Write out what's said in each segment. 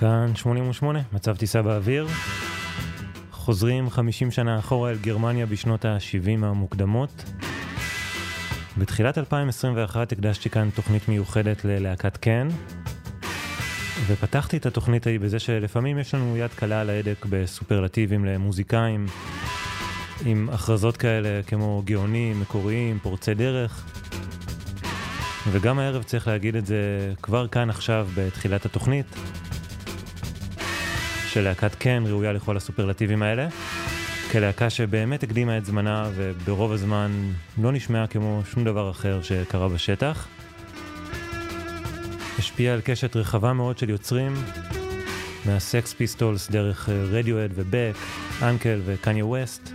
כאן 88, מצב טיסה באוויר. חוזרים 50 שנה אחורה אל גרמניה בשנות ה-70 המוקדמות. בתחילת 2021 הקדשתי כאן תוכנית מיוחדת ללהקת קן, ופתחתי את התוכנית ההיא בזה שלפעמים יש לנו יד קלה על ההדק בסופרלטיבים למוזיקאים, עם הכרזות כאלה כמו גאונים, מקוריים, פורצי דרך. וגם הערב צריך להגיד את זה כבר כאן עכשיו בתחילת התוכנית, שלהקת CAN ראויה לכל הסופרלטיבים האלה, כלהקה שבאמת הקדימה את זמנה וברוב הזמן לא נשמעה כמו שום דבר אחר שקרה בשטח. השפיעה על קשת רחבה מאוד של יוצרים, מה Sex Pistols דרך Radiohead ו Beck, UNKLE ו Kanye West.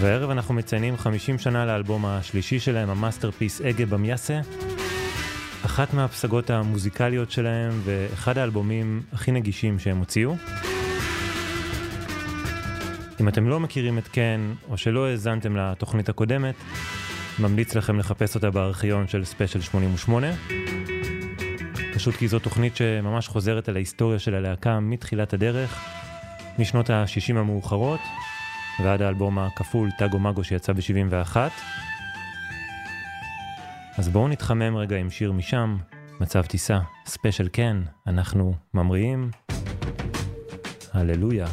והערב אנחנו מציינים 50 שנה לאלבום השלישי שלהם, ה masterpiece Ege Bamyasi. אחת מהפסגות המוזיקליות שלהם ואחד האלבומים הכי נגישים שהם הוציאו. אם אתם לא מכירים את CAN, או שלא האזנתם לתוכנית הקודמת, ממליץ לכם לחפש אותה בארכיון של ספיישל 88. פשוט כי זו תוכנית שממש חוזרת על ההיסטוריה של הלהקה מתחילת הדרך, משנות ה-60 המאוחרות, ועד האלבום הכפול טאגו מאגו שיצא ב-71. אז בואו נתחמם רגע עם שיר משם, מצב טיסה, ספיישל כן, אנחנו ממריאים. הללויה.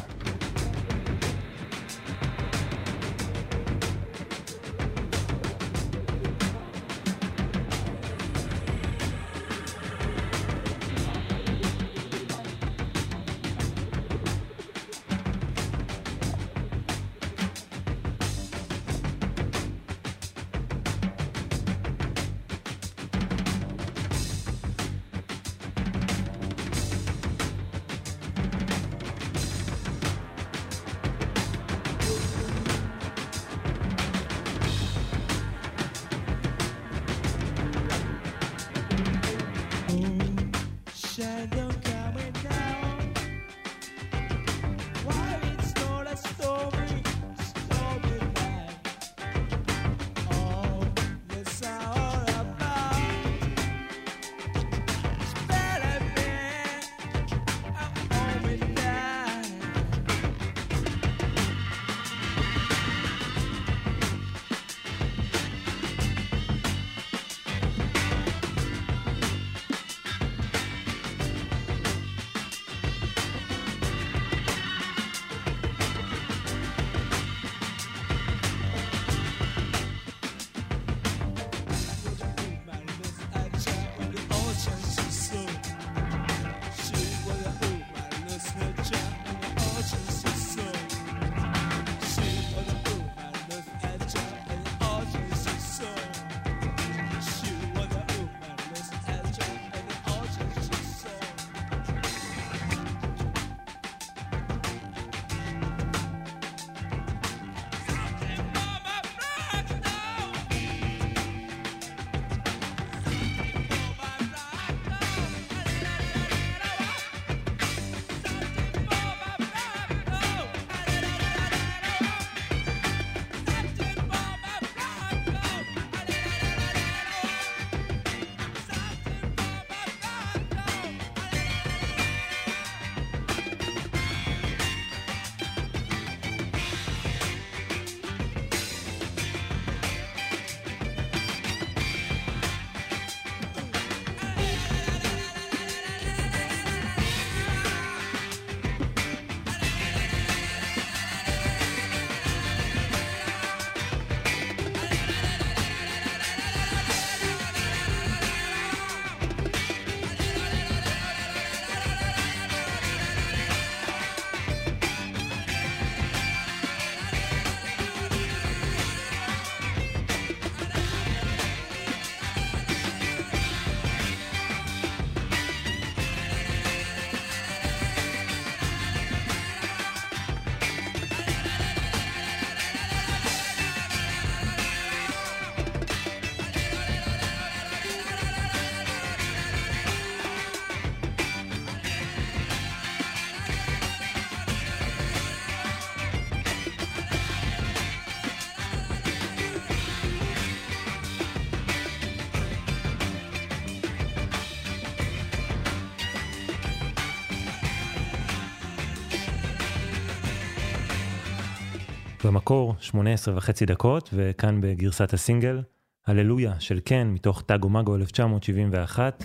במקור 18 וחצי דקות, וכאן בגרסת הסינגל, הללויה של קן מתוך טאגו מגו 1971.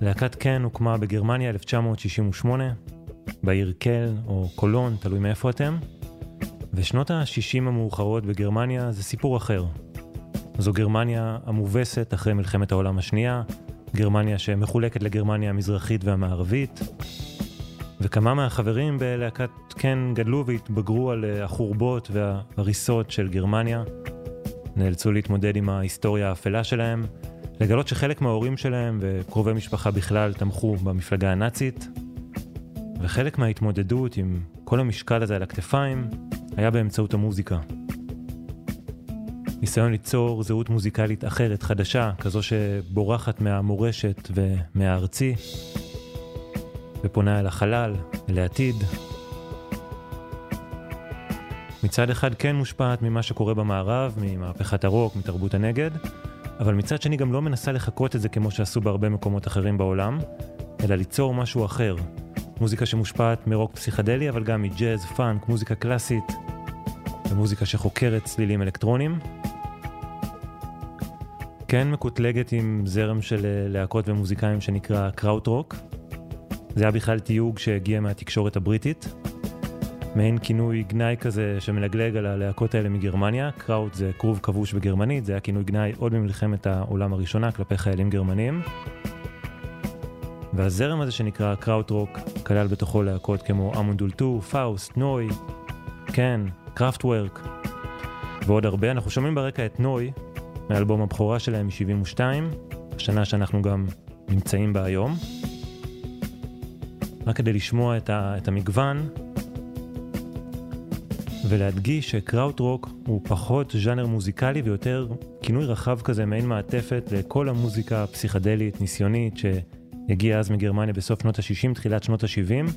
להקת קן הוקמה בגרמניה 1968, בעיר קל או קולון, תלוי מאיפה אתם. ושנות ה-60 המאוחרות בגרמניה זה סיפור אחר. זו גרמניה המובסת אחרי מלחמת העולם השנייה, גרמניה שמחולקת לגרמניה המזרחית והמערבית, וכמה מהחברים בלהקת כן גדלו והתבגרו על אה, החורבות וההריסות של גרמניה. נאלצו להתמודד עם ההיסטוריה האפלה שלהם, לגלות שחלק מההורים שלהם וקרובי משפחה בכלל תמכו במפלגה הנאצית, וחלק מההתמודדות עם כל המשקל הזה על הכתפיים היה באמצעות המוזיקה. ניסיון ליצור זהות מוזיקלית אחרת, חדשה, כזו שבורחת מהמורשת ומהארצי, ופונה אל החלל, אל העתיד. מצד אחד כן מושפעת ממה שקורה במערב, ממהפכת הרוק, מתרבות הנגד, אבל מצד שני גם לא מנסה לחקות את זה כמו שעשו בהרבה מקומות אחרים בעולם, אלא ליצור משהו אחר. מוזיקה שמושפעת מרוק פסיכדלי, אבל גם מג'אז, פאנק, מוזיקה קלאסית, ומוזיקה שחוקרת צלילים אלקטרונים. כן מקוטלגת עם זרם של אה, להקות ומוזיקאים שנקרא קראוט-רוק. זה היה בכלל תיוג שהגיע מהתקשורת הבריטית. מעין כינוי גנאי כזה שמלגלג על הלהקות האלה מגרמניה. Kraut זה כרוב כבוש בגרמנית, זה היה כינוי גנאי עוד ממלחמת העולם הראשונה כלפי חיילים גרמנים. והזרם הזה שנקרא קראוט-רוק כלל בתוכו להקות כמו Amon Düül II, Faust, Neu!, CAN, Kraftwerk ועוד הרבה. אנחנו שומעים ברקע את Neu!, מאלבום הבכורה שלהם מ-72, השנה שאנחנו גם נמצאים בה היום. רק כדי לשמוע את, ה, את המגוון ולהדגיש שקראוטרוק הוא פחות ז'אנר מוזיקלי ויותר כינוי רחב כזה, מעין מעטפת לכל המוזיקה הפסיכדלית, ניסיונית, שהגיעה אז מגרמניה בסוף שנות ה-60, תחילת שנות ה-70,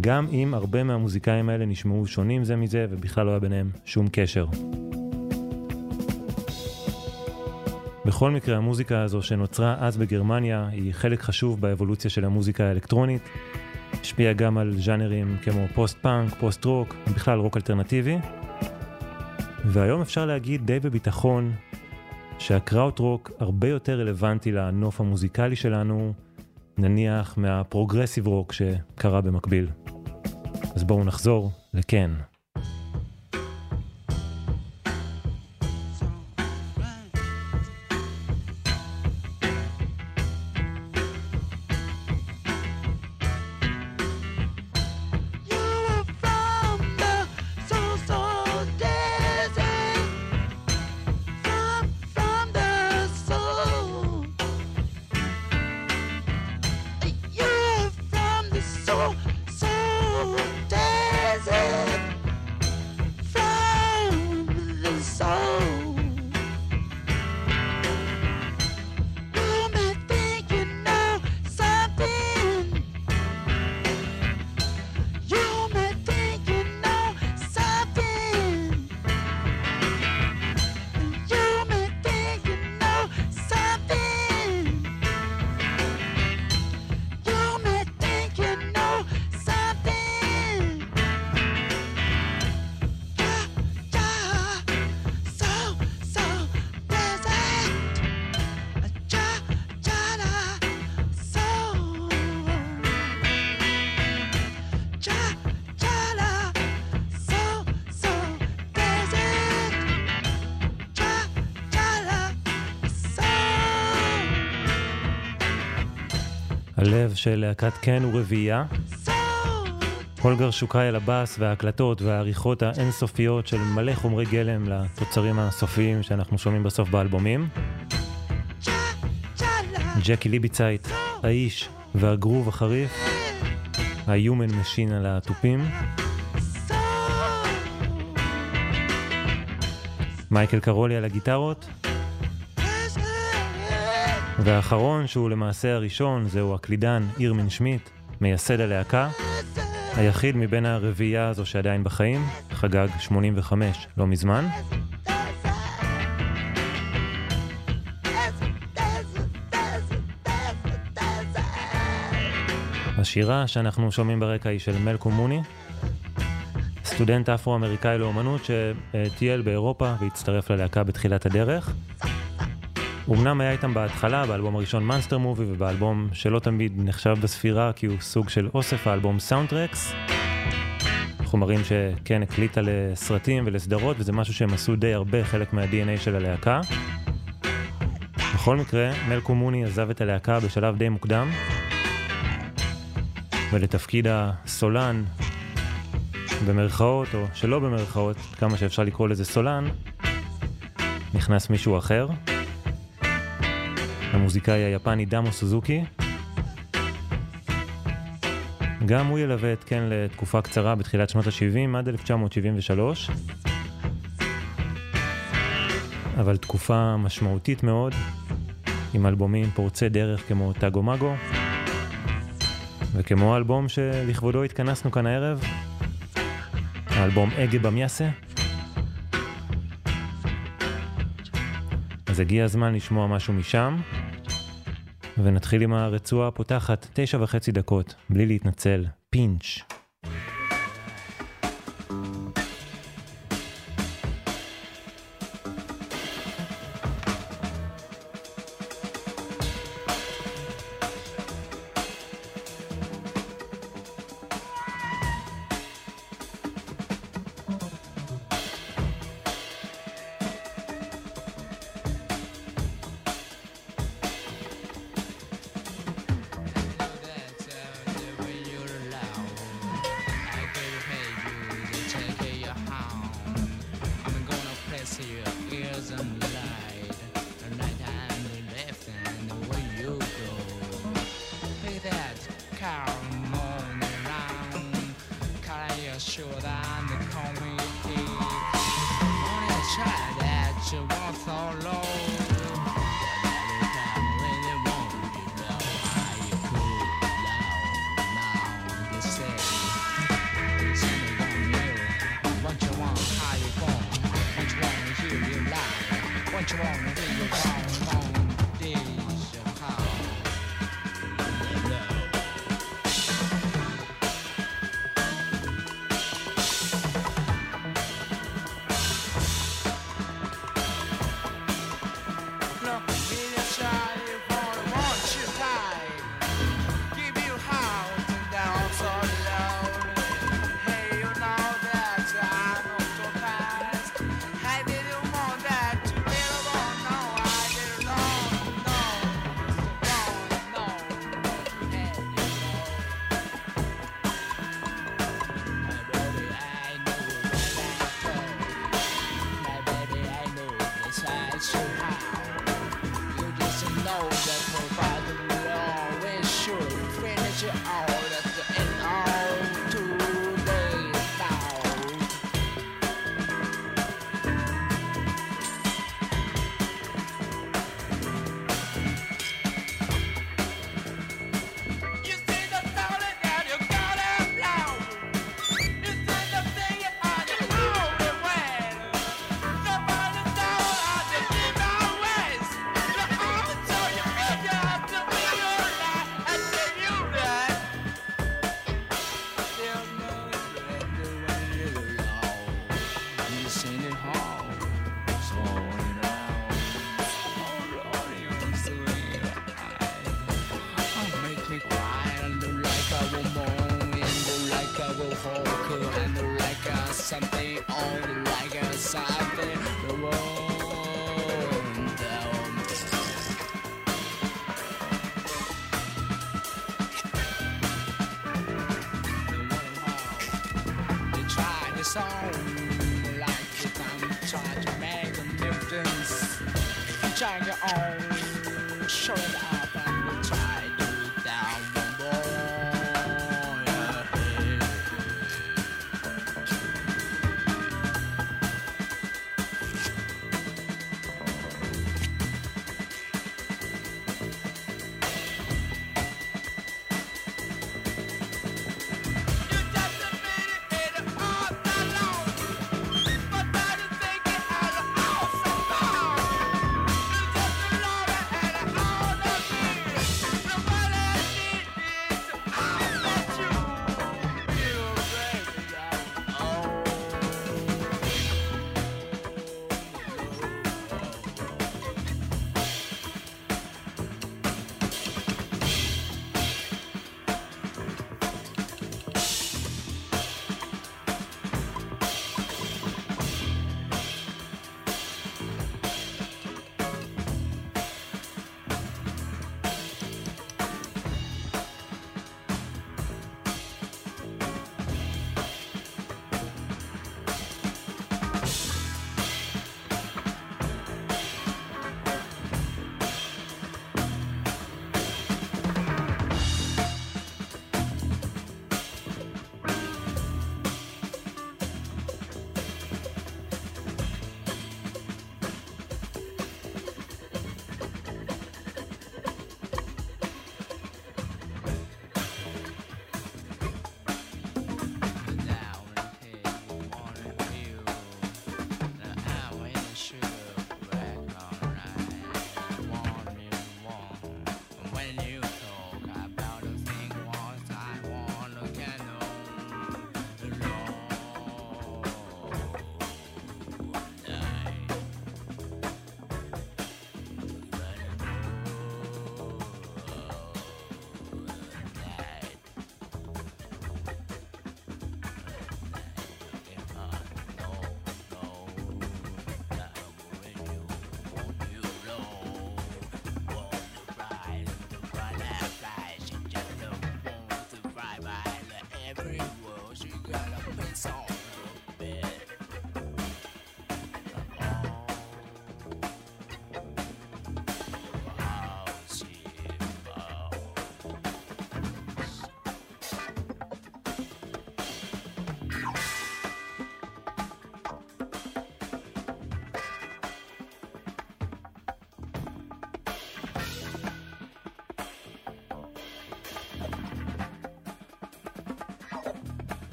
גם אם הרבה מהמוזיקאים האלה נשמעו שונים זה מזה ובכלל לא היה ביניהם שום קשר. בכל מקרה, המוזיקה הזו שנוצרה אז בגרמניה היא חלק חשוב באבולוציה של המוזיקה האלקטרונית. השפיעה גם על ז'אנרים כמו פוסט-פאנק, פוסט-רוק, בכלל רוק אלטרנטיבי. והיום אפשר להגיד די בביטחון שהקראוט-רוק הרבה יותר רלוונטי לנוף המוזיקלי שלנו, נניח מה progressive rock שקרה במקביל. אז בואו נחזור ל CAN. הלב של להקת קן הוא רביעייה. הולגר שוקאי על הבאס וההקלטות והעריכות האינסופיות של מלא חומרי גלם לתוצרים הסופיים שאנחנו שומעים בסוף באלבומים. ג'קי ליביצייט, האיש והגרוב החריף, ה-Human Machine על התופים. מייקל קרולי על הגיטרות, והאחרון, שהוא למעשה הראשון, זהו הקלידן ירמין שמיט, מייסד הלהקה, היחיד מבין הרביעייה הזו שעדיין בחיים, חגג 85 לא מזמן. השירה שאנחנו שומעים ברקע היא של מלקום מוני, סטודנט אפרו-אמריקאי לאומנות שטייל באירופה והצטרף ללהקה בתחילת הדרך. אמנם היה איתם בהתחלה, באלבום הראשון Monster Movie ובאלבום שלא תמיד נחשב בספירה כי הוא סוג של אוסף האלבום Soundtracks. חומרים ש CAN הקליטה לסרטים ולסדרות וזה משהו שהם עשו די הרבה חלק מה-DNA של הלהקה. בכל מקרה, Malcolm Mooney עזב את הלהקה בשלב די מוקדם, ולתפקיד הסולן, במרכאות או שלא במרכאות, כמה שאפשר לקרוא לזה סולן, נכנס מישהו אחר. המוזיקאי היפני דאמו סוזוקי. גם הוא ילווה את קן לתקופה קצרה בתחילת שנות ה-70 עד 1973. אבל תקופה משמעותית מאוד, עם אלבומים פורצי דרך כמו טאגו מגו, וכמו האלבום שלכבודו התכנסנו כאן הערב, האלבום אגה במיאסה. אז הגיע הזמן לשמוע משהו משם, ונתחיל עם הרצועה הפותחת, תשע וחצי דקות, בלי להתנצל, פינץ'.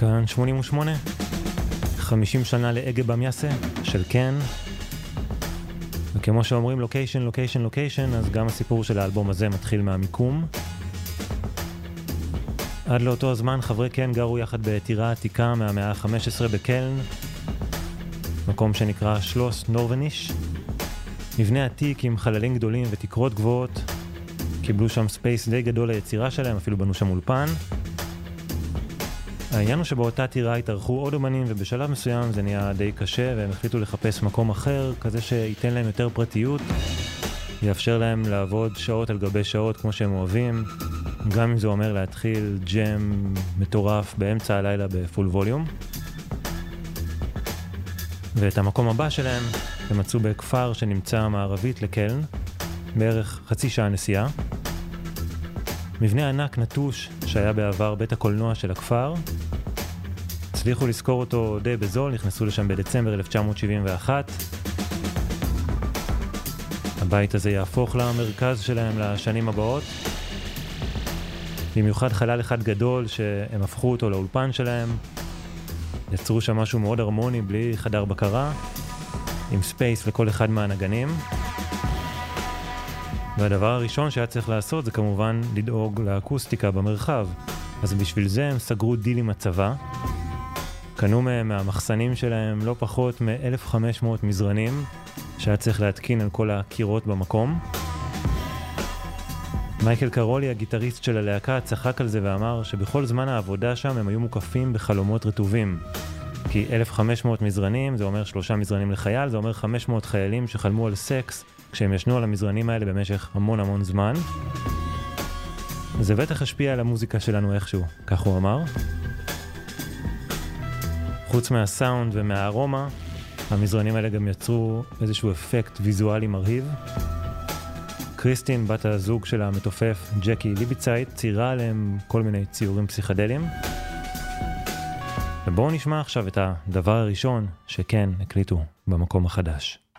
כאן 88, 50 שנה ל Ege Bamyasi של CAN. וכמו שאומרים location, location, location, אז גם הסיפור של האלבום הזה מתחיל מהמיקום. עד לאותו הזמן חברי CAN גרו יחד בטירה עתיקה מהמאה ה-15 בקלן, מקום שנקרא Schloss Nörvenich. מבנה עתיק עם חללים גדולים ותקרות גבוהות. קיבלו שם space די גדול ליצירה שלהם, אפילו בנו שם אולפן. העניין הוא שבאותה טירה התארחו עוד אומנים ובשלב מסוים זה נהיה די קשה והם החליטו לחפש מקום אחר, כזה שייתן להם יותר פרטיות, יאפשר להם לעבוד שעות על גבי שעות כמו שהם אוהבים, גם אם זה אומר להתחיל ג'ם מטורף באמצע הלילה בפול ווליום. ואת המקום הבא שלהם הם מצאו בכפר שנמצא מערבית לקלן, בערך חצי שעה נסיעה. מבנה ענק נטוש שהיה בעבר בית הקולנוע של הכפר. הצליחו לשכור אותו די בזול, נכנסו לשם בדצמבר 1971. הבית הזה יהפוך למרכז שלהם לשנים הבאות. במיוחד חלל אחד גדול שהם הפכו אותו לאולפן שלהם. יצרו שם משהו מאוד הרמוני בלי חדר בקרה, עם space לכל אחד מהנגנים. והדבר הראשון שהיה צריך לעשות זה כמובן לדאוג לאקוסטיקה במרחב. אז בשביל זה הם סגרו דיל עם הצבא, קנו מהם מהמחסנים שלהם לא פחות מ-1500 מזרנים שהיה צריך להתקין על כל הקירות במקום. Michael Karoli, הגיטריסט של הלהקה, צחק על זה ואמר שבכל זמן העבודה שם הם היו מוקפים בחלומות רטובים. כי 1,500 מזרנים, זה אומר שלושה מזרנים לחייל, זה אומר 500 חיילים שחלמו על סקס כשהם ישנו על המזרנים האלה במשך המון המון זמן. זה בטח השפיע על המוזיקה שלנו איכשהו, כך הוא אמר. חוץ מהסאונד ומהארומה, המזרנים האלה גם יצרו איזשהו אפקט ויזואלי מרהיב. קריסטין, בת הזוג של המתופף ג'קי ליביצייט, ציירה עליהם כל מיני ציורים פסיכדליים. ובואו נשמע עכשיו את הדבר הראשון שכן הקליטו במקום החדש.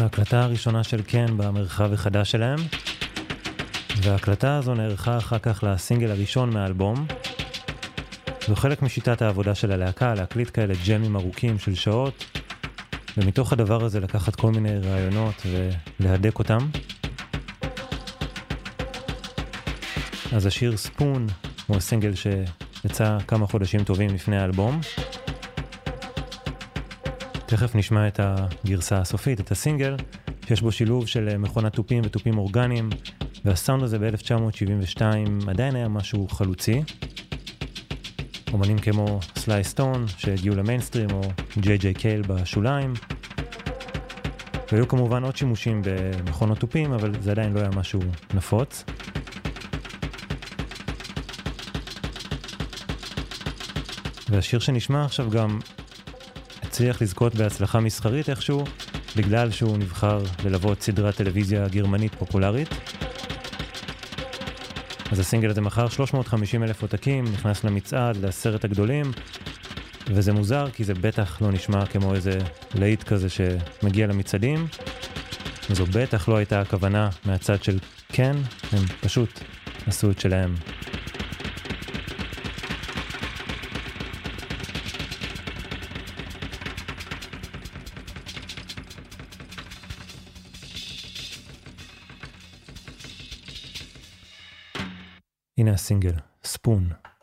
ההקלטה הראשונה של קן במרחב החדש שלהם, וההקלטה הזו נערכה אחר כך לסינגל הראשון מהאלבום. זו חלק משיטת העבודה של הלהקה, להקליט כאלה ג'מים ארוכים של שעות, ומתוך הדבר הזה לקחת כל מיני רעיונות ולהדק אותם. אז השיר ספון הוא הסינגל שיצא כמה חודשים טובים לפני האלבום. תכף נשמע את הגרסה הסופית, את הסינגל, שיש בו שילוב של מכונת תופים ותופים אורגניים, והסאונד הזה ב-1972 עדיין היה משהו חלוצי. אומנים כמו סליי סטון שהגיעו למיינסטרים או ג'יי ג'יי קייל בשוליים. והיו כמובן עוד שימושים במכונות תופים, אבל זה עדיין לא היה משהו נפוץ. והשיר שנשמע עכשיו גם הצליח לזכות בהצלחה מסחרית איכשהו, בגלל שהוא נבחר ללוות סדרת טלוויזיה גרמנית פופולרית. אז הסינגל הזה מכר 350 אלף עותקים, נכנס למצעד, לעשרת הגדולים, וזה מוזר כי זה בטח לא נשמע כמו איזה להיט כזה שמגיע למצעדים. וזו בטח לא הייתה הכוונה מהצד של כן, הם פשוט עשו את שלהם. הנה הסינגל,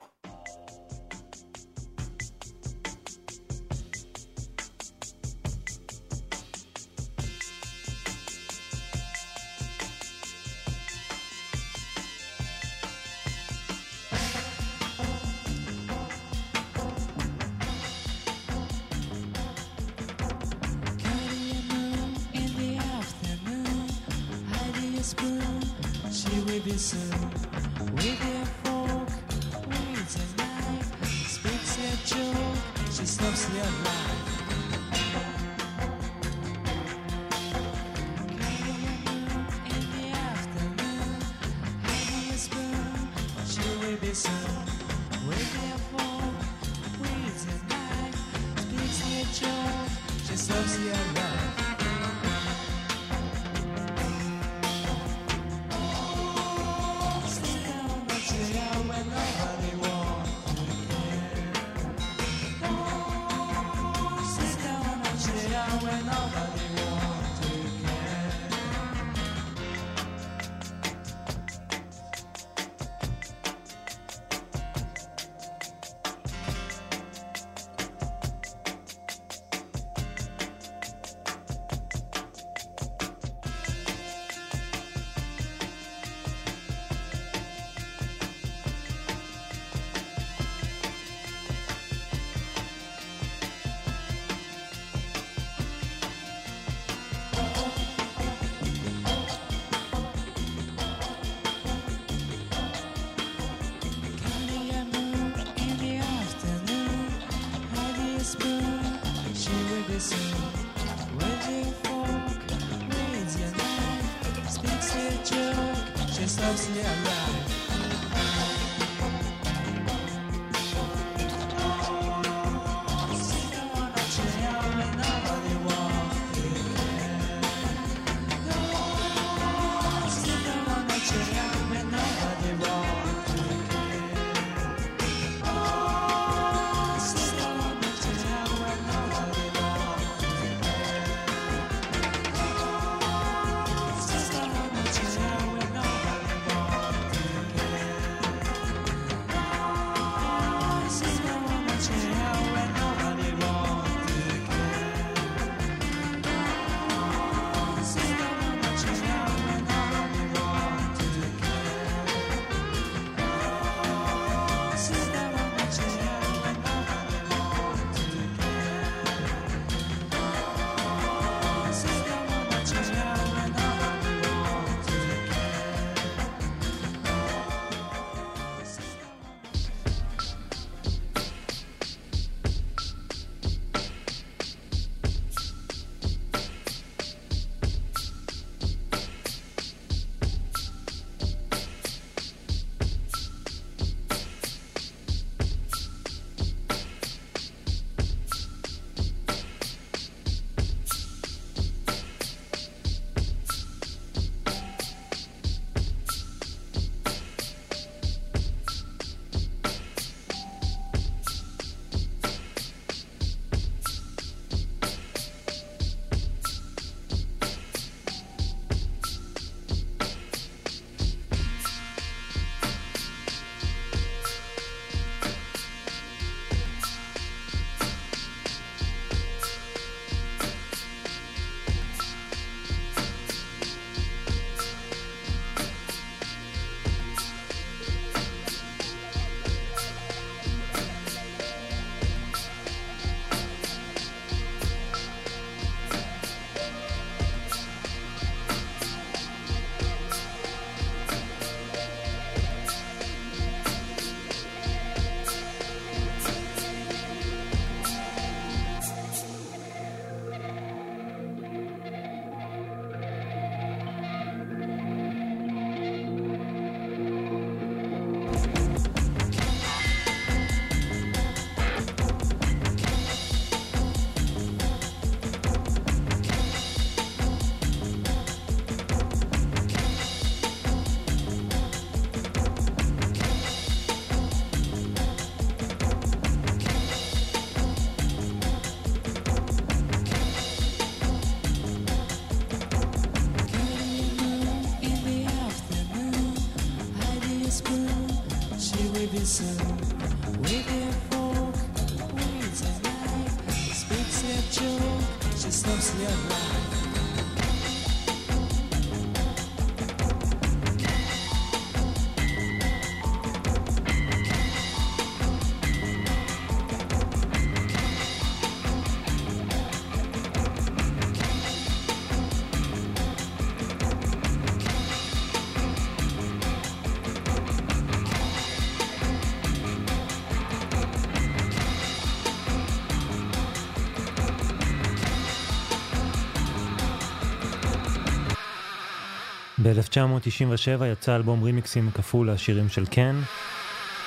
ב-1997 יצא אלבום רימיקסים כפול לשירים של CAN,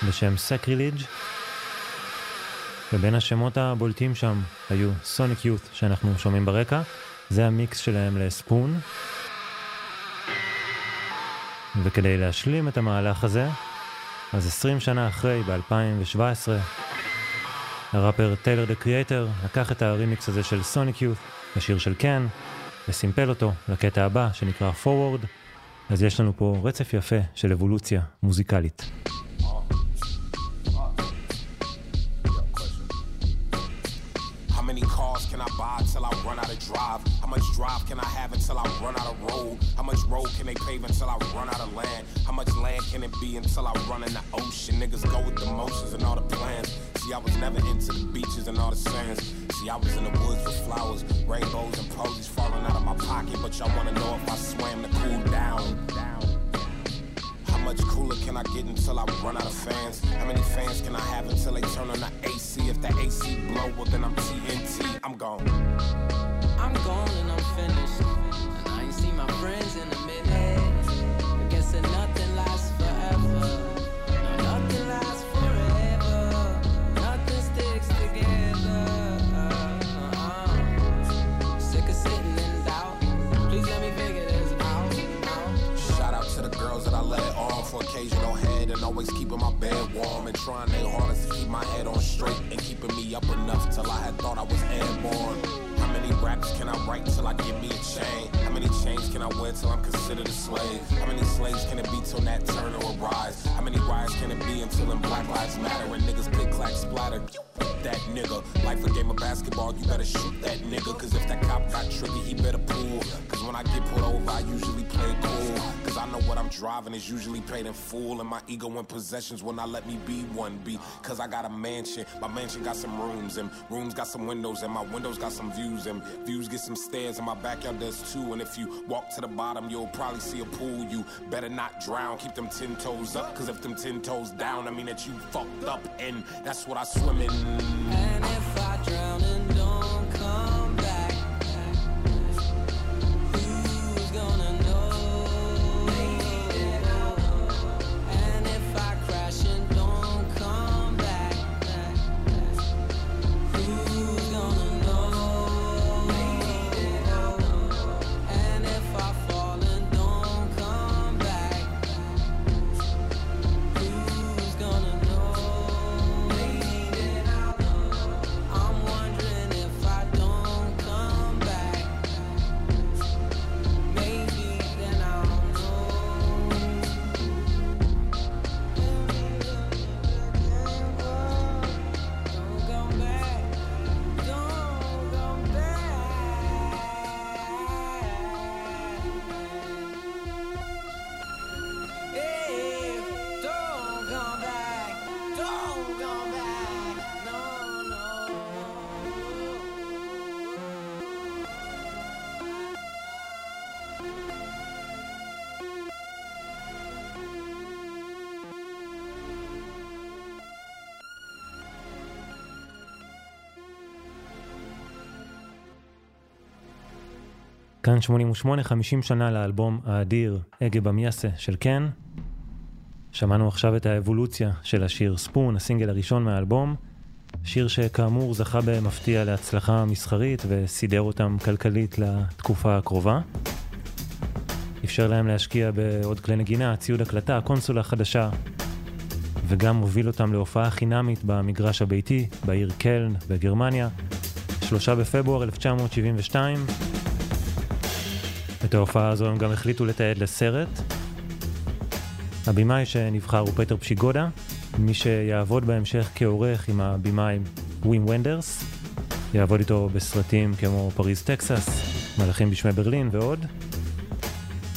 בשם Sacrilege, ובין השמות הבולטים שם היו Sonic Youth שאנחנו שומעים ברקע, זה המיקס שלהם ל Spoon. וכדי להשלים את המהלך הזה, אז 20 שנה אחרי, ב-2017, הראפר Tyler, the Creator לקח את הרימיקס הזה של Sonic Youth, השיר של קן, וסימפל אותו לקטע הבא שנקרא Forward, אז יש לנו פה רצף יפה של אבולוציה מוזיקלית. drive? How much drive can I have until I run out of road? How much road can they pave until I run out of land? How much land can it be until I run in the ocean? Niggas go with the motions and all the plans. See, I was never into the beaches and all the sands. See, I was in the woods with flowers, rainbows, and posies falling out of my pocket. But y'all wanna know if I swam to cool down. How much cooler can I get until I run out of fans? How many fans can I have until they turn on the AC? If the AC blow, well then I'm TNT. I'm gone. I'm gone and I'm finished. And I ain't seen my friends in a minute. Always keeping my bed warm and trying their hardest to keep my head on straight and keeping me up enough till I had thought I was airborne. How many raps can I write till I get me a chain? How many chains can I wear till I'm considered a slave? How many slaves can it be till Nat Turner will rise? How many riots can it be until in Black Lives Matter and niggas click clack splatter? That nigga, life a game of basketball, you better shoot that nigga. Cause if that cop got triggered, he better pull. Cause when I get pulled over, I usually play cool. Cause I know what I'm driving is usually paid in full. And my ego and possessions will not let me be one B. Cause I got a mansion, my mansion got some rooms, and rooms got some windows, and my windows got some views, and views get some stairs, and my backyard does too. And if you walk to the bottom, you'll probably see a pool. You better not drown, keep them ten toes up. Cause if them ten toes down, I mean that you fucked up, and that's what I swim in. And if I drown and כאן 88, 50 שנה לאלבום האדיר אגה במיאסה של קן. שמענו עכשיו את האבולוציה של השיר ספון, הסינגל הראשון מהאלבום. שיר שכאמור זכה במפתיע להצלחה מסחרית וסידר אותם כלכלית לתקופה הקרובה. אפשר להם להשקיע בעוד כלי נגינה, ציוד הקלטה, קונסולה חדשה, וגם הוביל אותם להופעה חינמית במגרש הביתי, בעיר קלן בגרמניה, שלושה בפברואר 1972. את ההופעה הזו הם גם החליטו לתעד לסרט. הבמאי שנבחר הוא פטר פשיגודה, מי שיעבוד בהמשך כעורך עם הבמאי ווים ונדרס, יעבוד איתו בסרטים כמו פריז טקסס, מלאכים בשמי ברלין ועוד.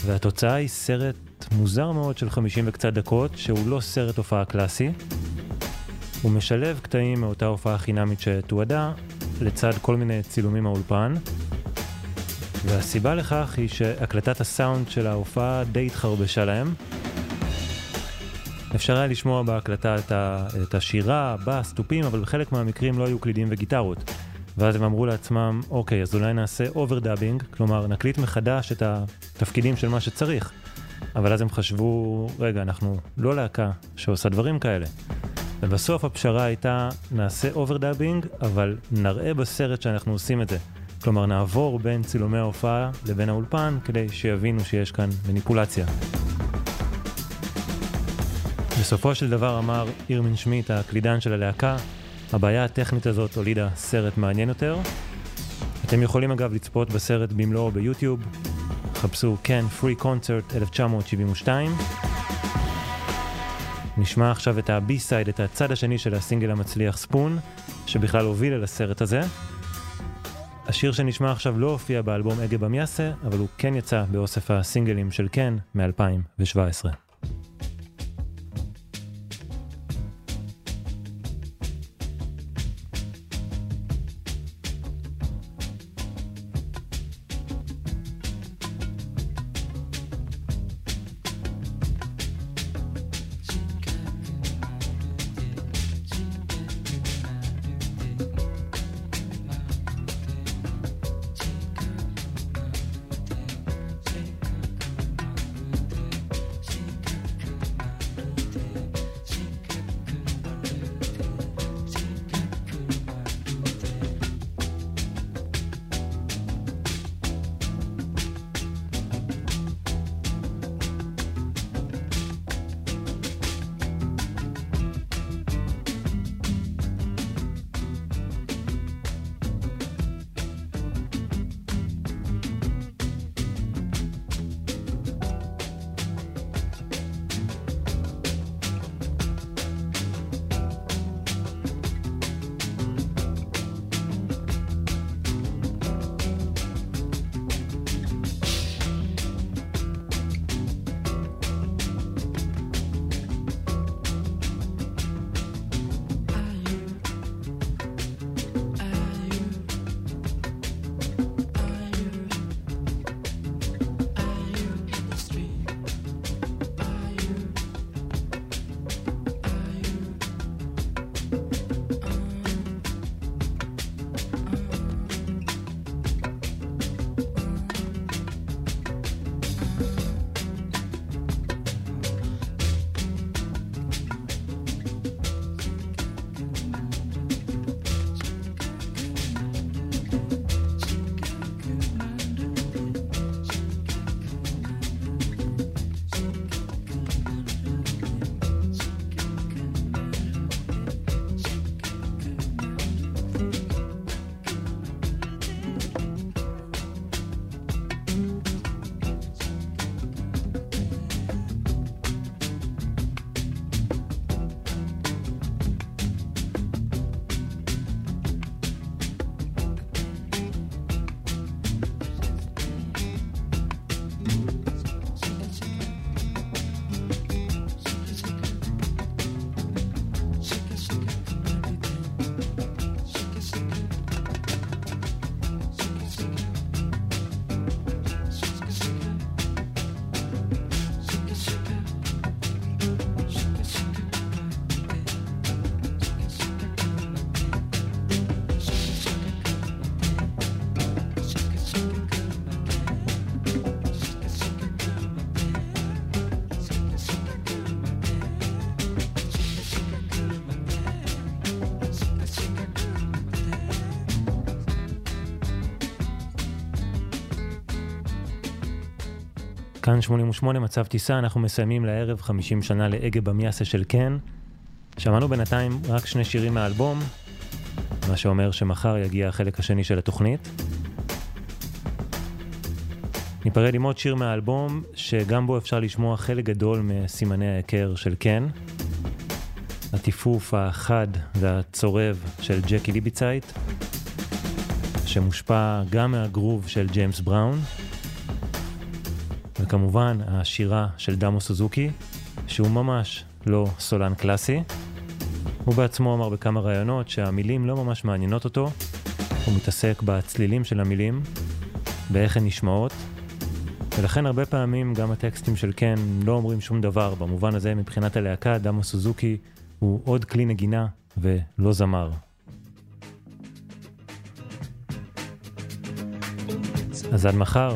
והתוצאה היא סרט מוזר מאוד של 50 וקצת דקות, שהוא לא סרט הופעה קלאסי. הוא משלב קטעים מאותה הופעה חינמית שתועדה, לצד כל מיני צילומים מהאולפן. והסיבה לכך היא שהקלטת הסאונד של ההופעה די התחרבשה להם. אפשר היה לשמוע בהקלטה את, ה, את השירה, בס, תופים, אבל בחלק מהמקרים לא היו קלידים וגיטרות. ואז הם אמרו לעצמם, אוקיי, אז אולי נעשה overdubbing, כלומר נקליט מחדש את התפקידים של מה שצריך. אבל אז הם חשבו, רגע, אנחנו לא להקה שעושה דברים כאלה. ובסוף הפשרה הייתה, נעשה overdubbing, אבל נראה בסרט שאנחנו עושים את זה. כלומר, נעבור בין צילומי ההופעה לבין האולפן, כדי שיבינו שיש כאן מניפולציה. בסופו של דבר אמר Irmin Schmidt, הקלידן של הלהקה, הבעיה הטכנית הזאת הולידה סרט מעניין יותר. אתם יכולים אגב לצפות בסרט במלואו ביוטיוב, חפשו CAN Free Concert 1972. נשמע עכשיו את ה-B-side, את הצד השני של הסינגל המצליח ספון, שבכלל הוביל אל הסרט הזה. השיר שנשמע עכשיו לא הופיע באלבום אגה במיאסה, אבל הוא כן יצא באוסף הסינגלים של כן מ-2017. כאן 88 מצב טיסה, אנחנו מסיימים לערב 50 שנה לאגה במיאסה של קן. שמענו בינתיים רק שני שירים מהאלבום, מה שאומר שמחר יגיע החלק השני של התוכנית. ניפרד עם עוד שיר מהאלבום, שגם בו אפשר לשמוע חלק גדול מסימני ההיכר של קן. הטיפוף החד והצורב של ג'קי ליביצייט, שמושפע גם מהגרוב של ג'יימס בראון, וכמובן השירה של דמו סוזוקי, שהוא ממש לא סולן קלאסי. הוא בעצמו אמר בכמה ראיונות שהמילים לא ממש מעניינות אותו, הוא מתעסק בצלילים של המילים, באיך הן נשמעות, ולכן הרבה פעמים גם הטקסטים של קן לא אומרים שום דבר. במובן הזה מבחינת הלהקה, דמו סוזוקי הוא עוד כלי נגינה ולא זמר. אז עד מחר,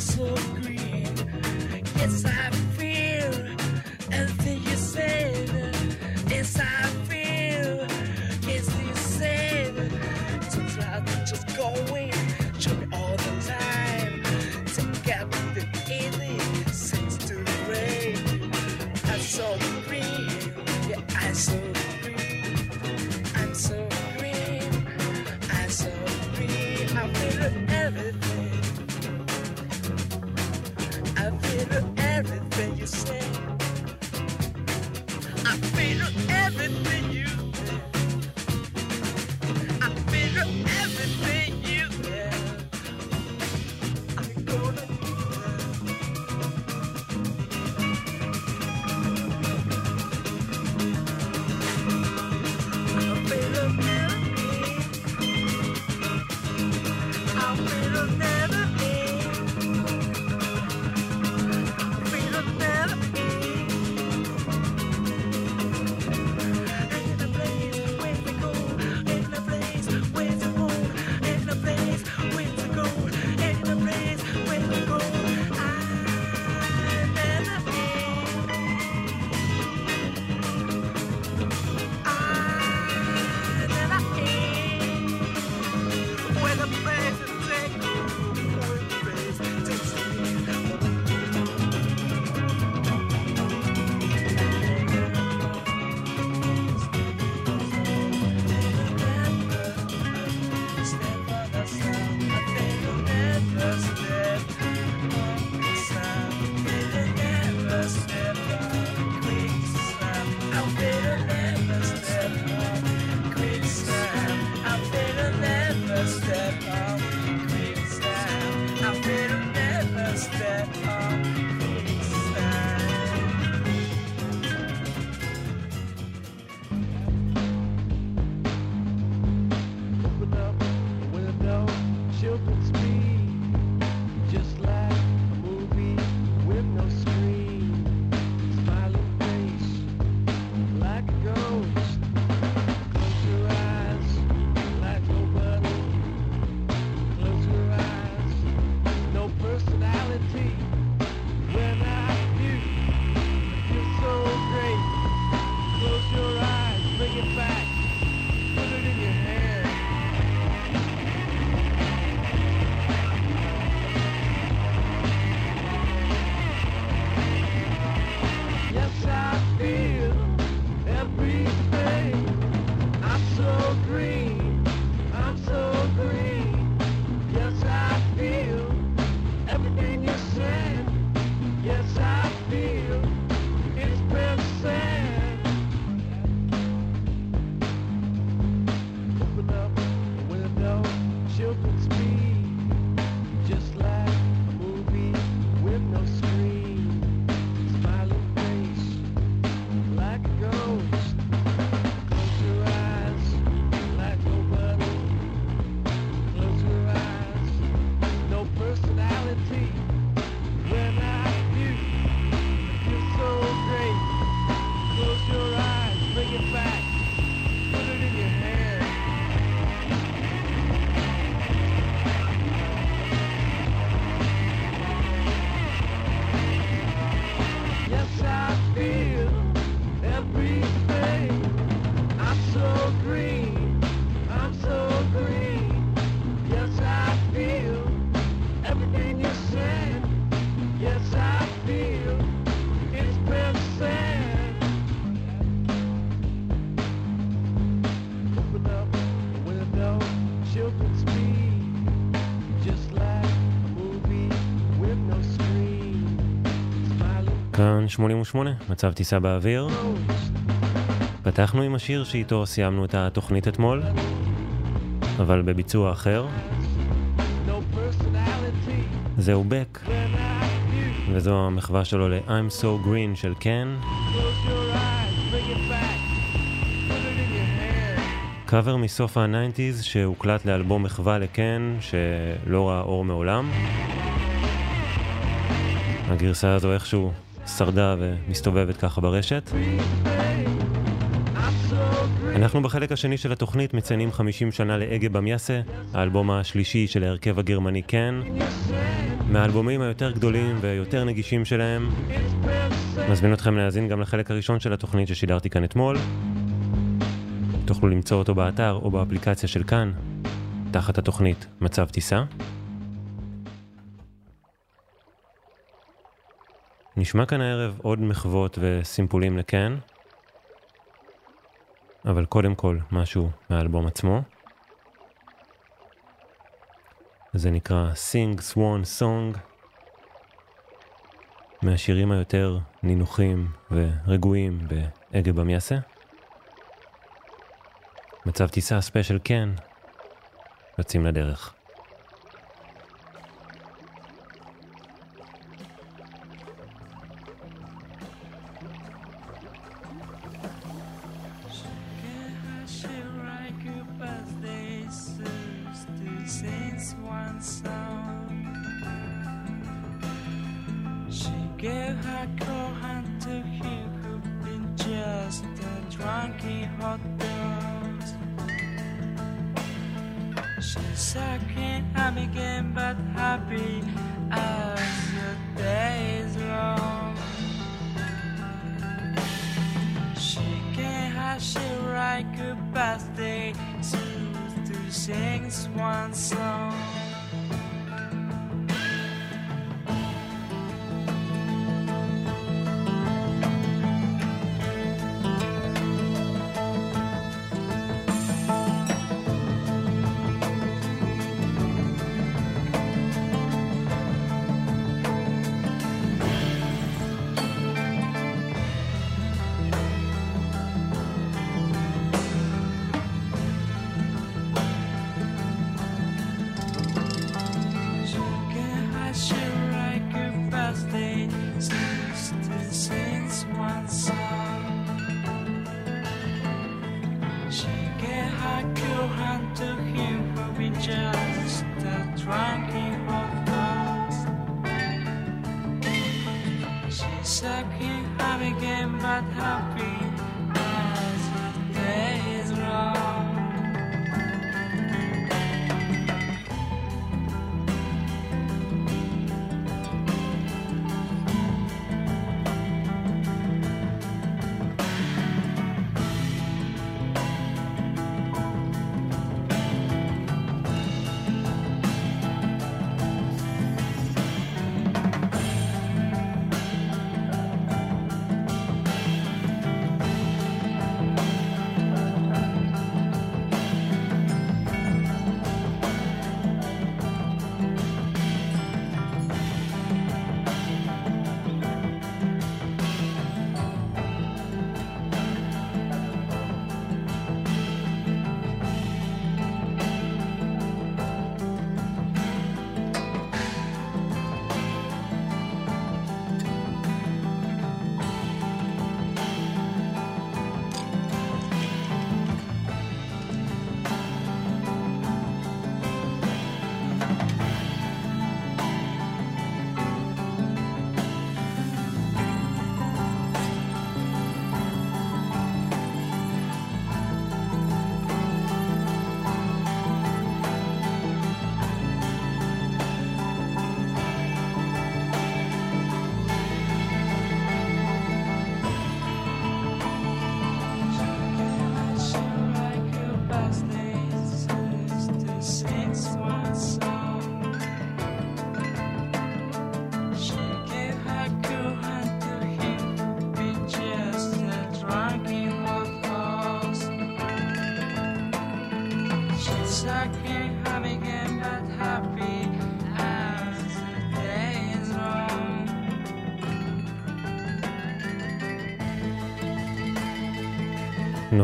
So of green. It's 88, מצב טיסה באוויר. פתחנו עם השיר שאיתו סיימנו את התוכנית אתמול, אבל בביצוע אחר. זהו בק, וזו המחווה שלו ל-I'm So Green של קן. קאבר מסוף ה-90's שהוקלט לאלבום מחווה לקן שלא ראה אור מעולם. הגרסה הזו איכשהו שרדה ומסתובבת ככה ברשת. אנחנו בחלק השני של התוכנית מציינים 50 שנה לאגה במייסה, האלבום השלישי של ההרכב הגרמני קן, מהאלבומים היותר גדולים ויותר נגישים שלהם. מזמין אתכם להאזין גם לחלק הראשון של התוכנית ששידרתי כאן אתמול. תוכלו למצוא אותו באתר או באפליקציה של כאן, תחת התוכנית מצב טיסה. נשמע כאן הערב עוד מחוות וסימפולים לקן, אבל קודם כל משהו מהאלבום עצמו. זה נקרא Sing Swan Song, מהשירים היותר נינוחים ורגועים באגה במייסה. מצב טיסה ספיישל כן, יוצאים לדרך. hot girls. She's I came, I became but happy as the day is long. She can hush she write good birthday to, to sing one song.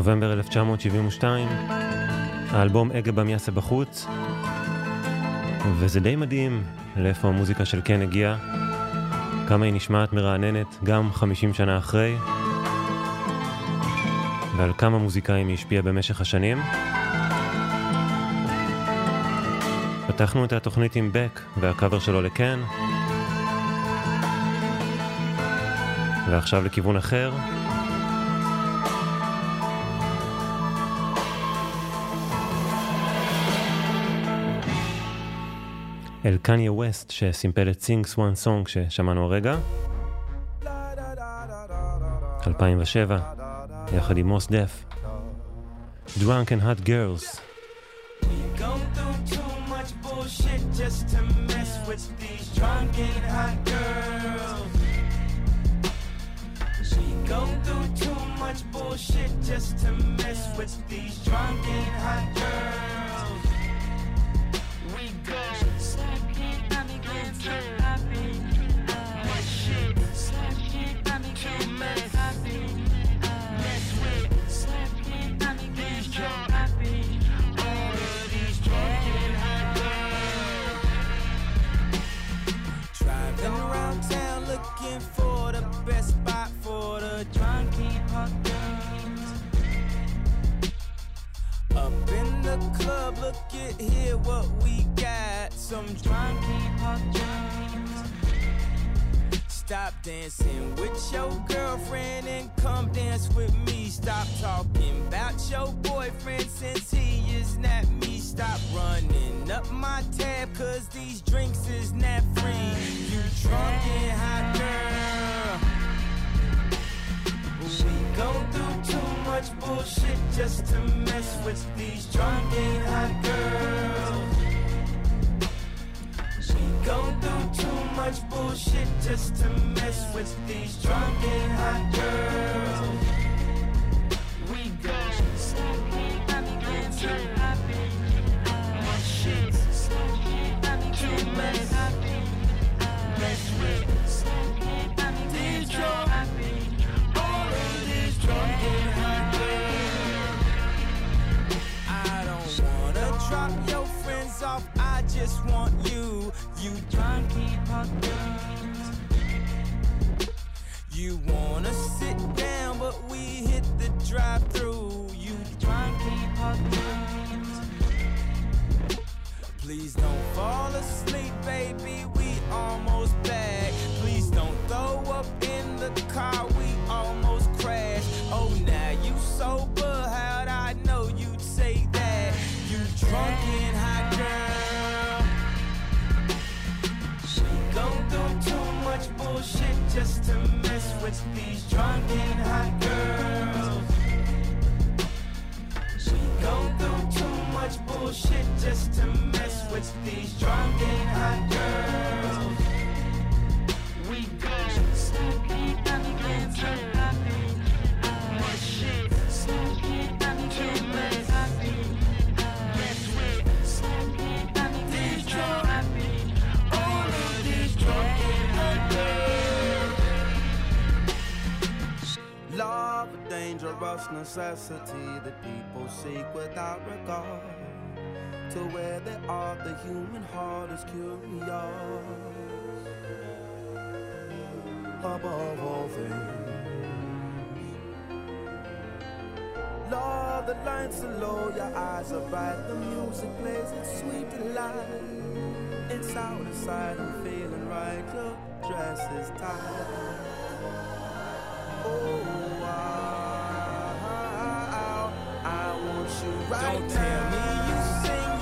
נובמבר 1972, האלבום אגה במיאסה בחוץ, וזה די מדהים לאיפה המוזיקה של קן הגיעה, כמה היא נשמעת מרעננת גם 50 שנה אחרי, ועל כמה מוזיקאים היא השפיעה במשך השנים. פתחנו את התוכנית עם בק והקאבר שלו לקן, ועכשיו לכיוון אחר. אל קניה ווסט שסימפל את סינג סוואן סונג ששמענו הרגע. 2007, יחד עם מוס דף. Drunk and Hot Girls. Go through too much bullshit just to mess with these drunk and hot girls. She go through too much bullshit just to mess with these drunk and hot girls. Two. Club, look at here what we got. Some drunky hot girls. Stop dancing with your girlfriend and come dance with me. Stop talking about your boyfriend since he is not me. Stop running up my tab, cause these drinks is not free. You drunk and hot girl. Go through too much bullshit just to mess with these drunk and hot girls. We go through too much bullshit just to mess with these drunk and hot girls. We go. Too much. Mess with these off. I just want you, you drunky hot. You wanna sit down, but we hit the drive-through. You drunky hot. Please don't fall asleep, baby. We almost back. Please don't throw up in the car. We almost crashed. Oh, now you sober. To mess with these drunken hot girls. She go through too much bullshit just to mess with these drunk and hot girls. Necessity that people seek without regard. To where they are, the human heart is curious. Above all things. Love, the lights are low, your eyes are bright, the music plays its sweet delight. It's out of sight, I'm feeling right, your dress is tight. Oh, wow, Don't tell me you sing,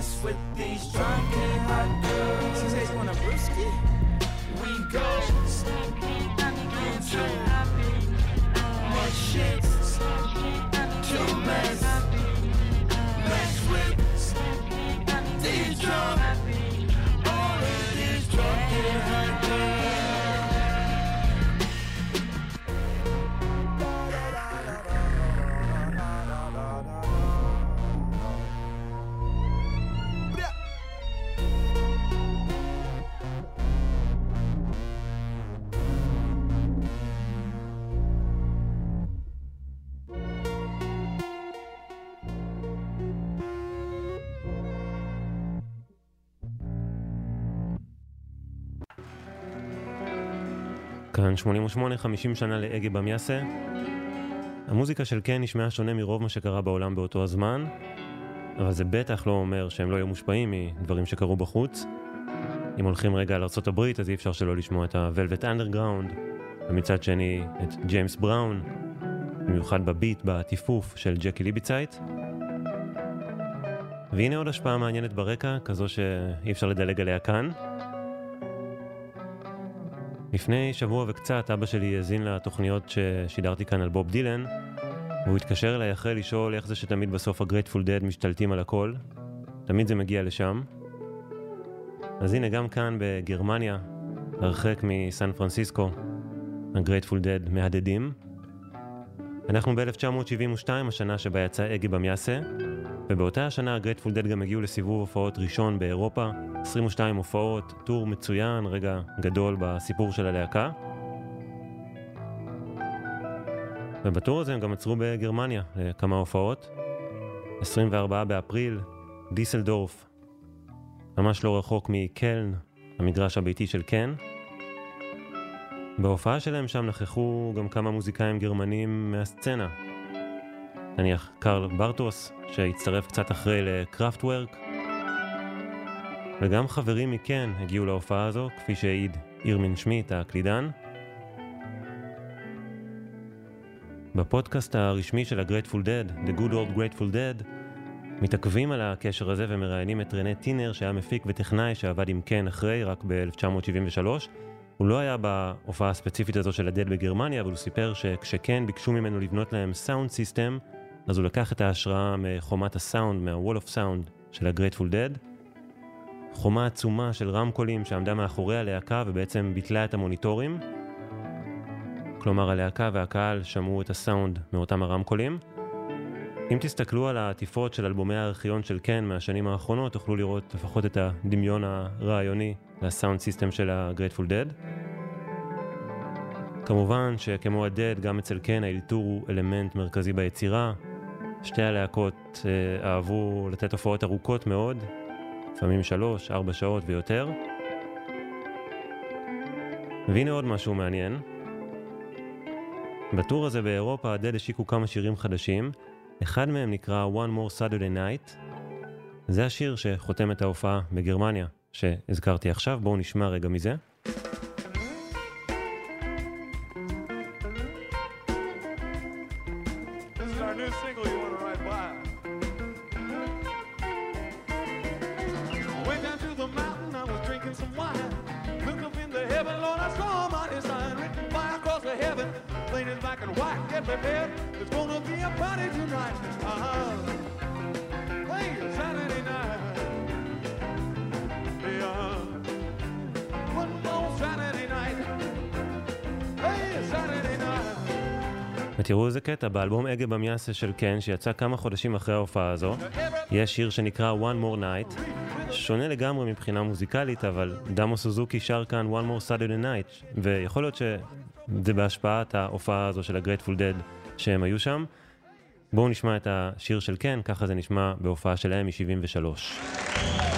with the. כאן 88, 50 שנה לאגי במיאסה. המוזיקה של קן נשמעה שונה מרוב מה שקרה בעולם באותו הזמן, אבל זה בטח לא אומר שהם לא היו מושפעים מדברים שקרו בחוץ. אם הולכים רגע על ארה"ב אז אי אפשר שלא לשמוע את ה-Velvet Underground, ומצד שני את ג'יימס בראון, במיוחד בביט, בטיפוף של ג'קי ליביצייט. והנה עוד השפעה מעניינת ברקע, כזו שאי אפשר לדלג עליה כאן. לפני שבוע וקצת אבא שלי האזין לתוכניות ששידרתי כאן על בוב דילן, והוא התקשר אליי אחרי לשאול איך זה שתמיד בסוף ה Grateful Dead משתלטים על הכל. תמיד זה מגיע לשם. אז הנה גם כאן בגרמניה, הרחק מסן פרנסיסקו, ה Grateful Dead מהדהדים. אנחנו ב-1972, השנה שבה יצא Ege Bamyasi, ובאותה השנה ה Grateful Dead גם הגיעו לסיבוב הופעות ראשון באירופה, 22 הופעות, טור מצוין, רגע גדול בסיפור של הלהקה. ובטור הזה הם גם עצרו בגרמניה לכמה הופעות. 24 באפריל, דיסלדורף, ממש לא רחוק מקלן, המגרש הביתי של קן. בהופעה שלהם שם נכחו גם כמה מוזיקאים גרמנים מהסצנה. נניח קרל ברטוס, שהצטרף קצת אחרי לקראפטוורק, וגם חברים מ Can הגיעו להופעה הזו, כפי שהעיד אירמין שמידט, הקלידן. בפודקאסט הרשמי של ה-Grateful Dead, The Good Old Grateful Dead, מתעכבים על הקשר הזה ומראיינים את רנה טינר, שהיה מפיק וטכנאי שעבד עם Can אחרי, רק ב-1973. הוא לא היה בהופעה הספציפית הזו של הדד בגרמניה, אבל הוא סיפר שכש Can ביקשו ממנו לבנות להם sound system, אז הוא לקח את ההשראה מחומת הסאונד, מה-Wall of Sound של ה-Grateful Dead. חומה עצומה של רמקולים שעמדה מאחורי הלהקה ובעצם ביטלה את המוניטורים. כלומר, הלהקה והקהל שמעו את הסאונד מאותם הרמקולים. אם תסתכלו על העטיפות של אלבומי הארכיון של קן מהשנים האחרונות, תוכלו לראות לפחות את הדמיון הרעיוני לסאונד סיסטם של ה-Grateful Dead. כמובן שכמו הדד, גם אצל קן האלתור הוא אלמנט מרכזי ביצירה. שתי הלהקות אה, אהבו לתת הופעות ארוכות מאוד, לפעמים שלוש, ארבע שעות ויותר. והנה עוד משהו מעניין. בטור הזה באירופה הדד השיקו כמה שירים חדשים, אחד מהם נקרא One More Saturday Night. זה השיר שחותם את ההופעה בגרמניה, שהזכרתי עכשיו, בואו נשמע רגע מזה. קטע, באלבום אגה במיאסה של קן, שיצא כמה חודשים אחרי ההופעה הזו, יש שיר שנקרא One More Night, שונה לגמרי מבחינה מוזיקלית, אבל דמו סוזוקי שר כאן One More Saturday Night, ויכול להיות שזה בהשפעת ההופעה הזו של ה-Grateful Dead שהם היו שם. בואו נשמע את השיר של קן, ככה זה נשמע בהופעה שלהם מ-73.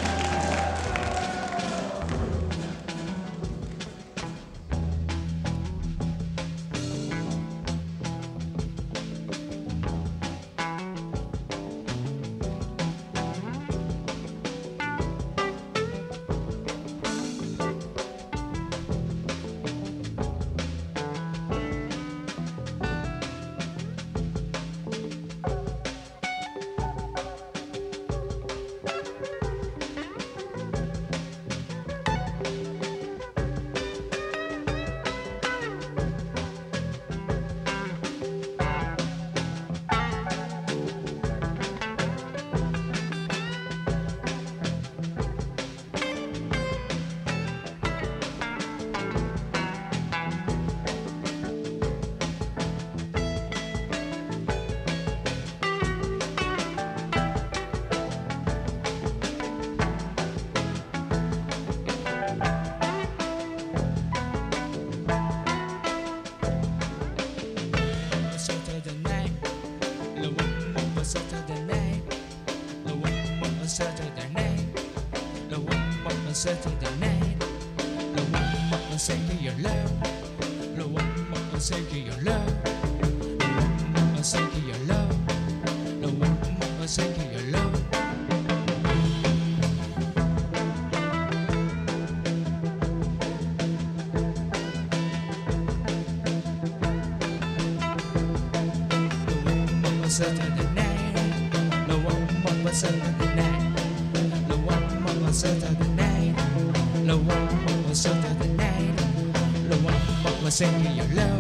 Saturday night. No one Saturday night. No one Saturday night. No one Saturday night. No one thank your love.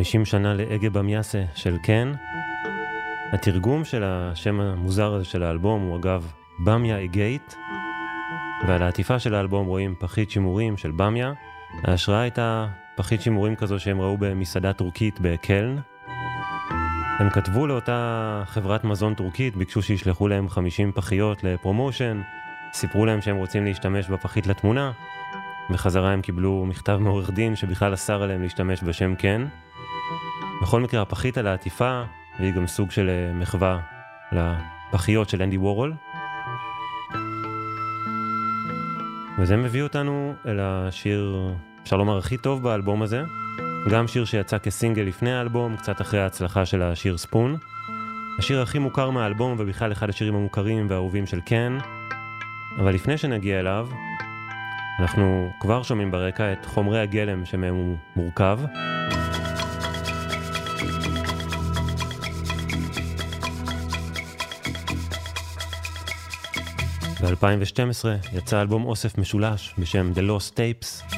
50 שנה לאגה במיאסה של קן. התרגום של השם המוזר הזה של האלבום הוא אגב במיה אגייט, ועל העטיפה של האלבום רואים פחית שימורים של במיה. ההשראה הייתה פחית שימורים כזו שהם ראו במסעדה טורקית בקלן. הם כתבו לאותה חברת מזון טורקית, ביקשו שישלחו להם 50 פחיות לפרומושן, סיפרו להם שהם רוצים להשתמש בפחית לתמונה, בחזרה הם קיבלו מכתב מעורך דין שבכלל אסר עליהם להשתמש בשם כן. בכל מקרה, הפחית על העטיפה, והיא גם סוג של אה, מחווה לפחיות של אנדי וורול. וזה מביא אותנו אל השיר, אפשר לומר, הכי טוב באלבום הזה. גם שיר שיצא כסינגל לפני האלבום, קצת אחרי ההצלחה של השיר ספון. השיר הכי מוכר מהאלבום, ובכלל אחד השירים המוכרים והאהובים של קן. אבל לפני שנגיע אליו, אנחנו כבר שומעים ברקע את חומרי הגלם שמהם הוא מורכב. ב-2012 יצא אלבום אוסף משולש בשם The Lost Tapes.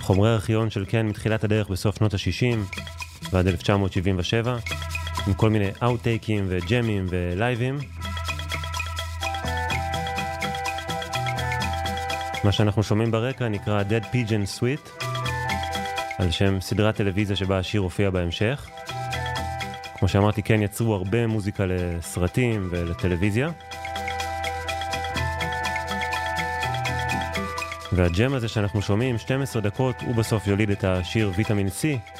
חומרי ארכיון של קן מתחילת הדרך בסוף שנות ה-60 ועד 1977, עם כל מיני אאוטטייקים וג'מים ולייבים. מה שאנחנו שומעים ברקע נקרא Dead Pigeon Suite, על שם סדרת טלוויזיה שבה השיר הופיע בהמשך. כמו שאמרתי, כן יצרו הרבה מוזיקה לסרטים ולטלוויזיה. והג'ם הזה שאנחנו שומעים, 12 דקות, הוא בסוף יוליד את השיר ויטמין C,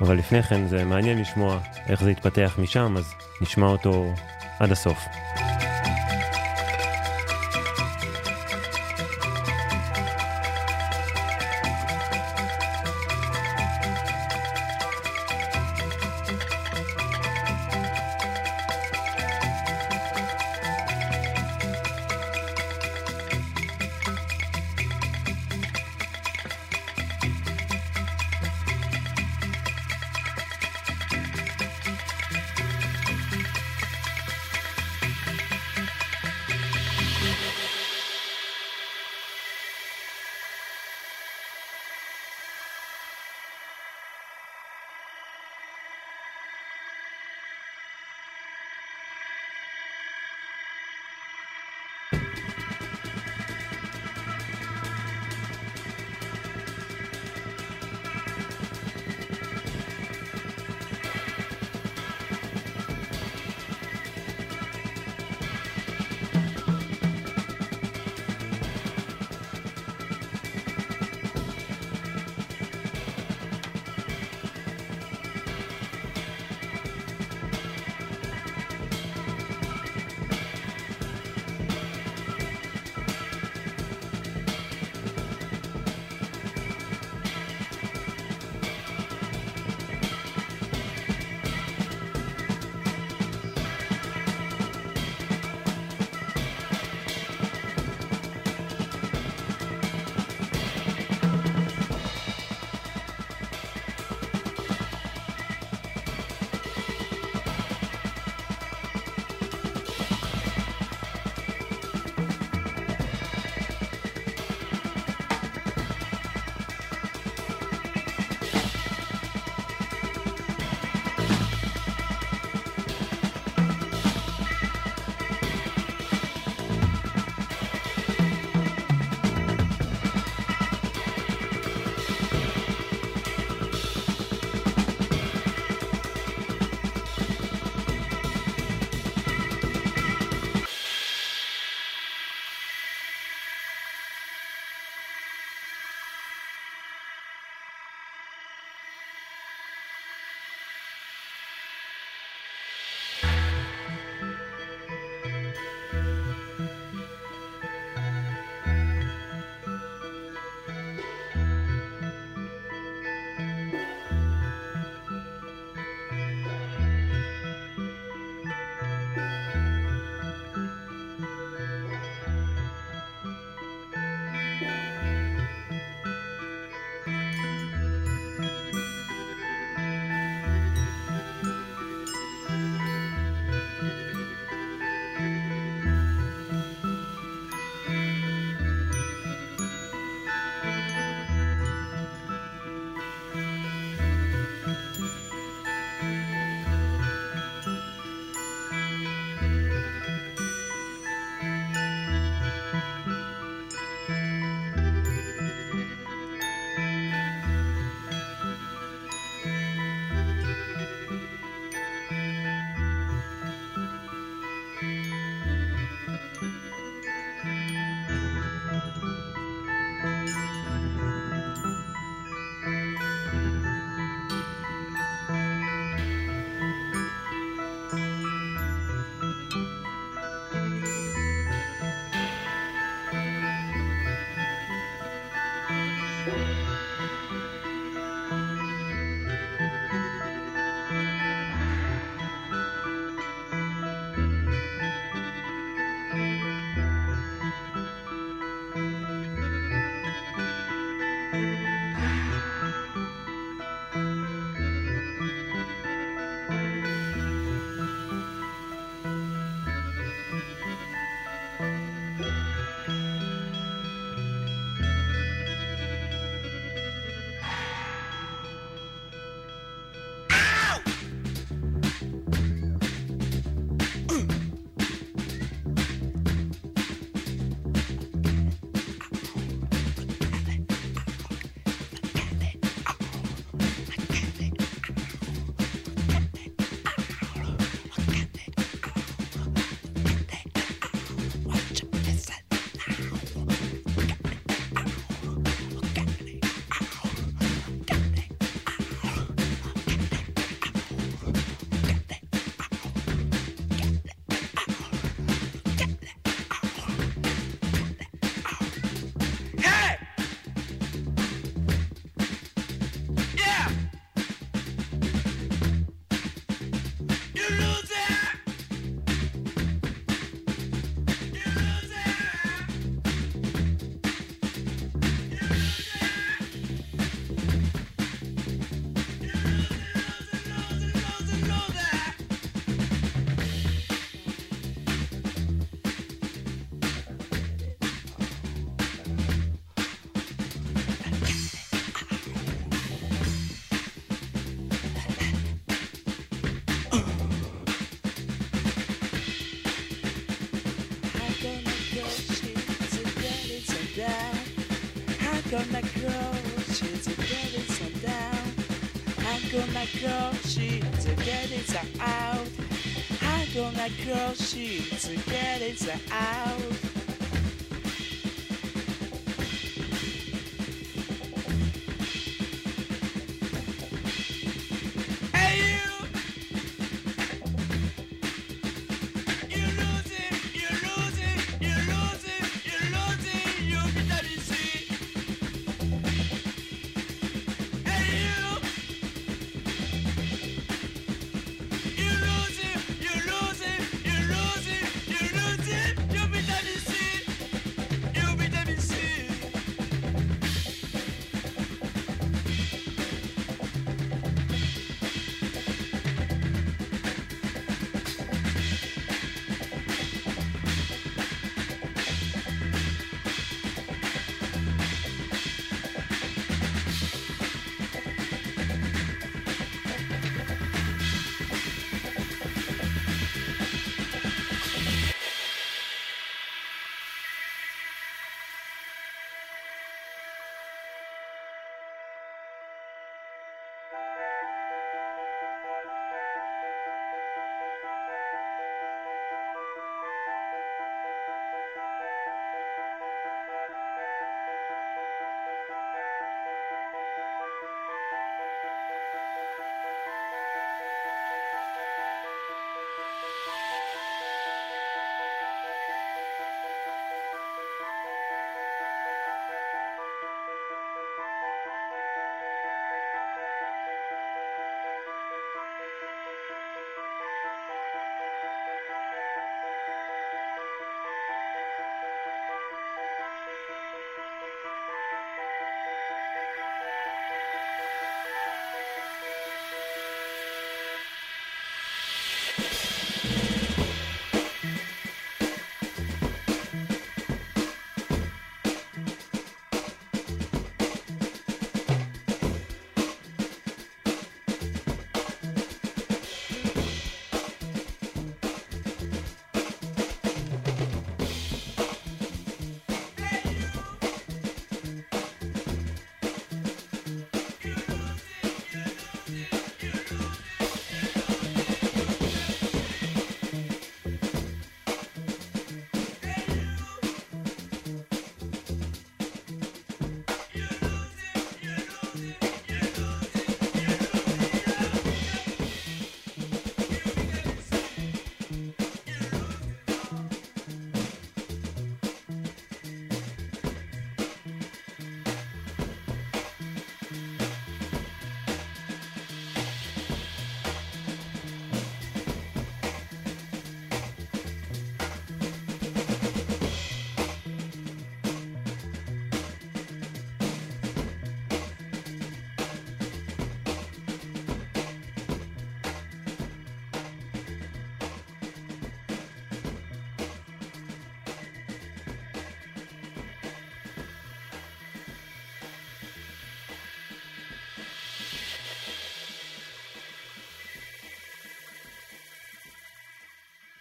אבל לפני כן זה מעניין לשמוע איך זה התפתח משם, אז נשמע אותו עד הסוף. girl, she's a get inside out.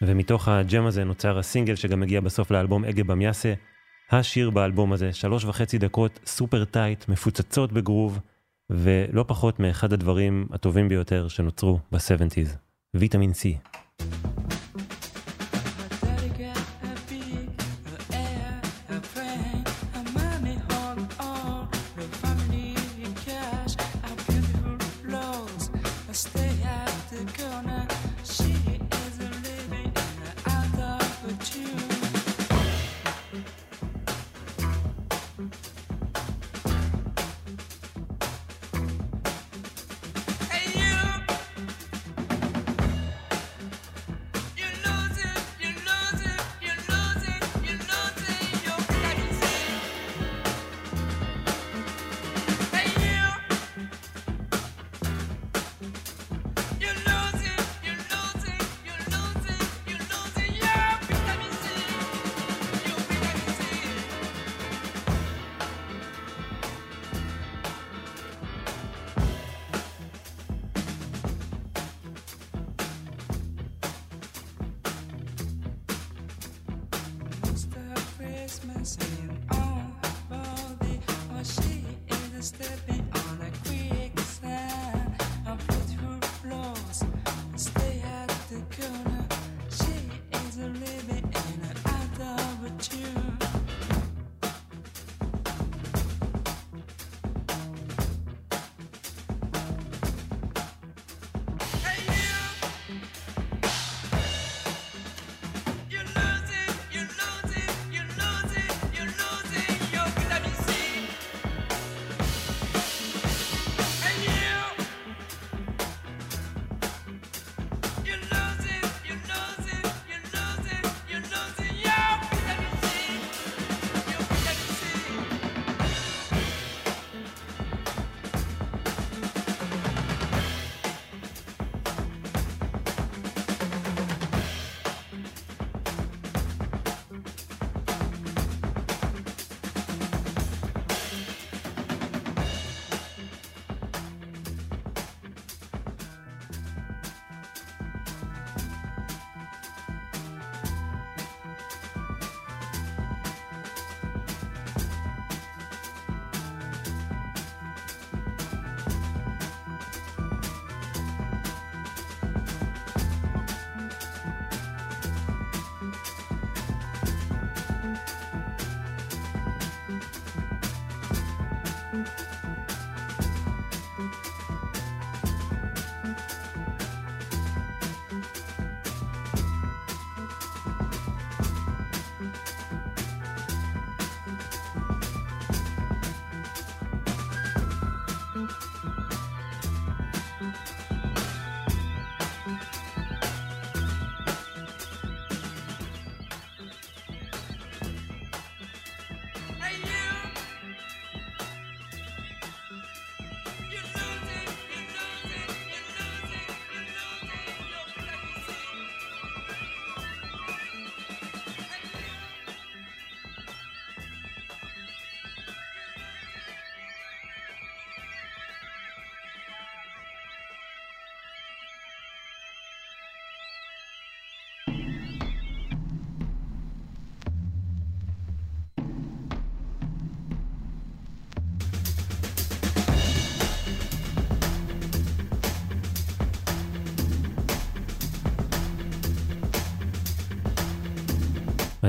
ומתוך הג'ם הזה נוצר הסינגל שגם מגיע בסוף לאלבום אגה במיאסה. השיר באלבום הזה, שלוש וחצי דקות, סופר טייט, מפוצצות בגרוב, ולא פחות מאחד הדברים הטובים ביותר שנוצרו ב-70's, ויטמין C.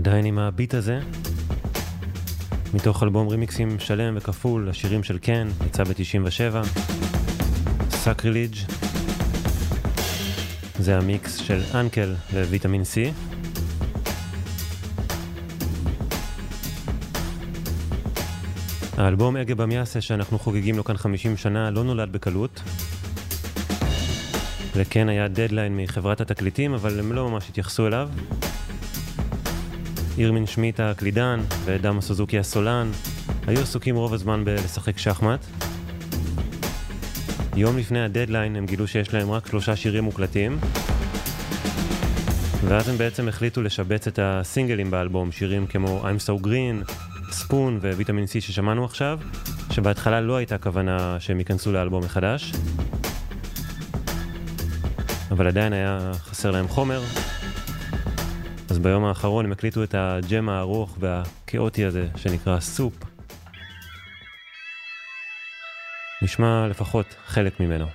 עדיין עם הביט הזה, מתוך אלבום רימיקסים שלם וכפול, השירים של Can, יצא ב-97, Sacrilege זה המיקס של UNKLE Vitamin C. האלבום Ege Bamyasi שאנחנו חוגגים לו כאן 50 שנה לא נולד בקלות. וכן היה דדליין מחברת התקליטים, אבל הם לא ממש התייחסו אליו. ירמין שמיט הקלידן ודמה סוזוקי הסולן. היו עסוקים רוב הזמן בלשחק שחמט. יום לפני הדדליין הם גילו שיש להם רק שלושה שירים מוקלטים, ואז הם בעצם החליטו לשבץ את הסינגלים באלבום, שירים כמו I'm So Green, ספון וויטמין C ששמענו עכשיו, שבהתחלה לא הייתה כוונה שהם ייכנסו לאלבום מחדש, אבל עדיין היה חסר להם חומר, אז ביום האחרון הם הקליטו את הג'ם הארוך והכאוטי הזה שנקרא סופ. נשמע לפחות חלק ממנו.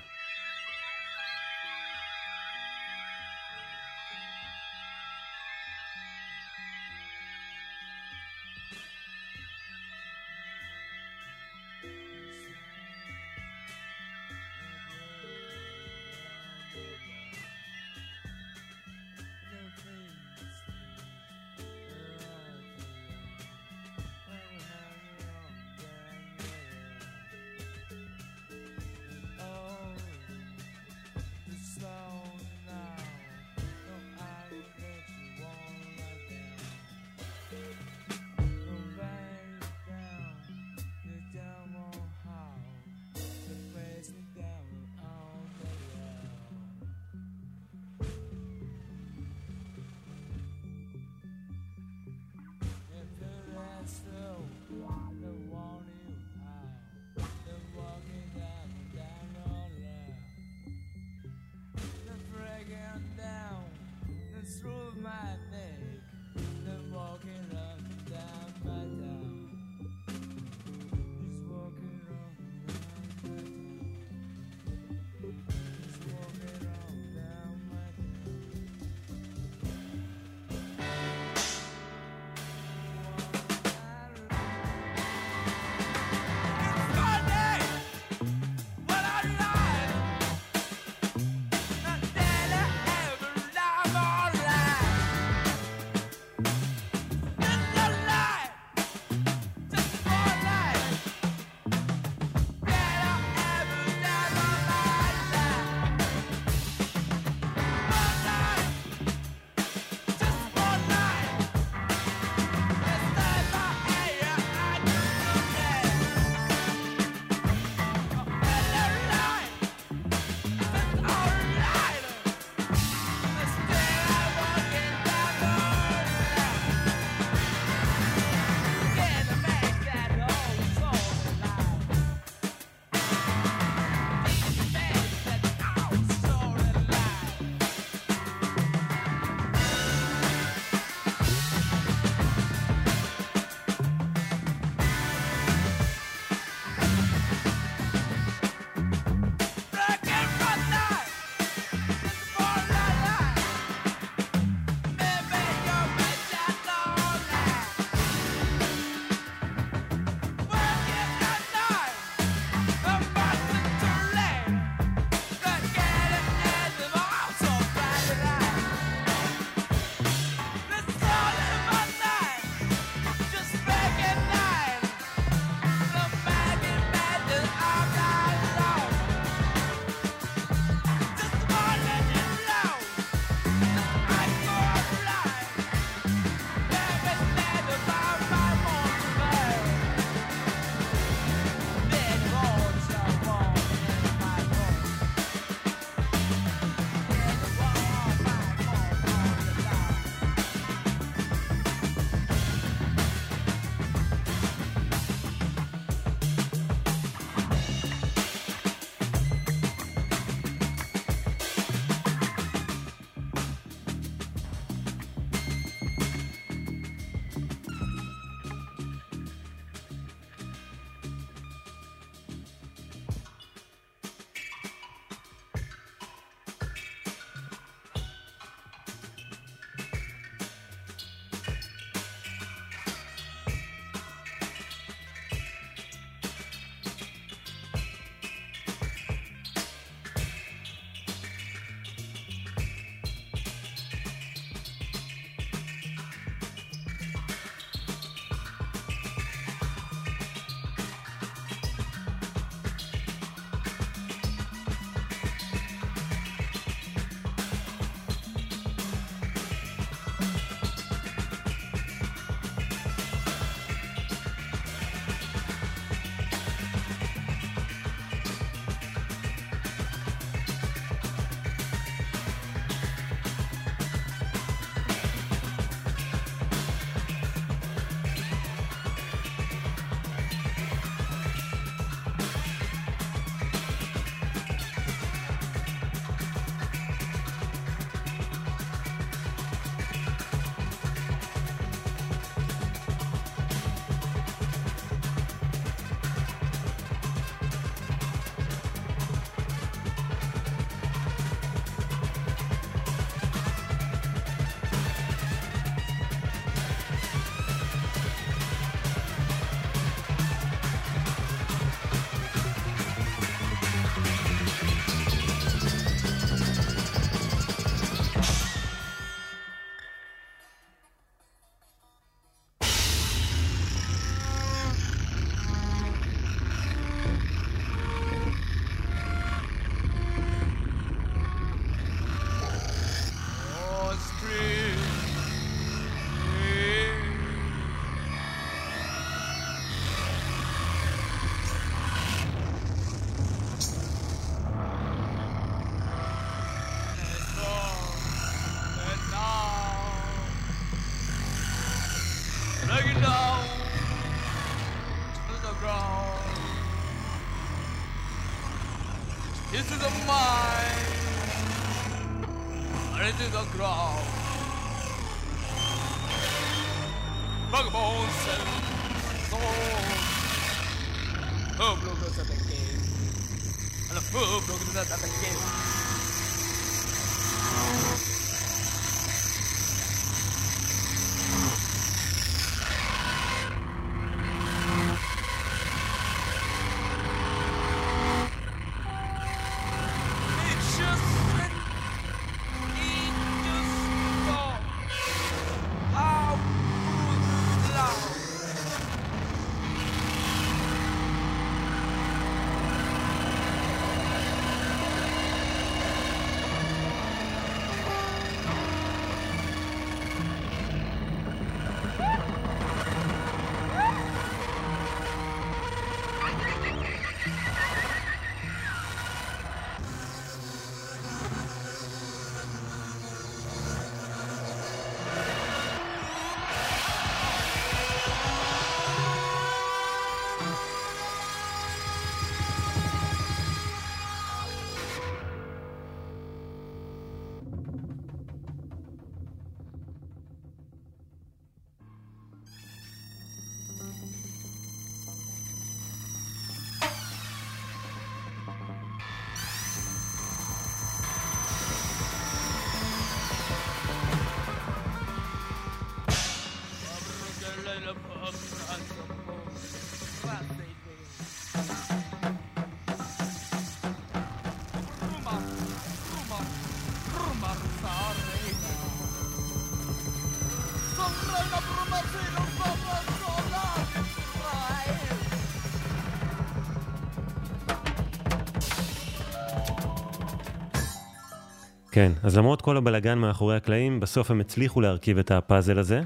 כן, אז למרות כל הבלגן מאחורי הקלעים, בסוף הם הצליחו להרכיב את הפאזל הזה.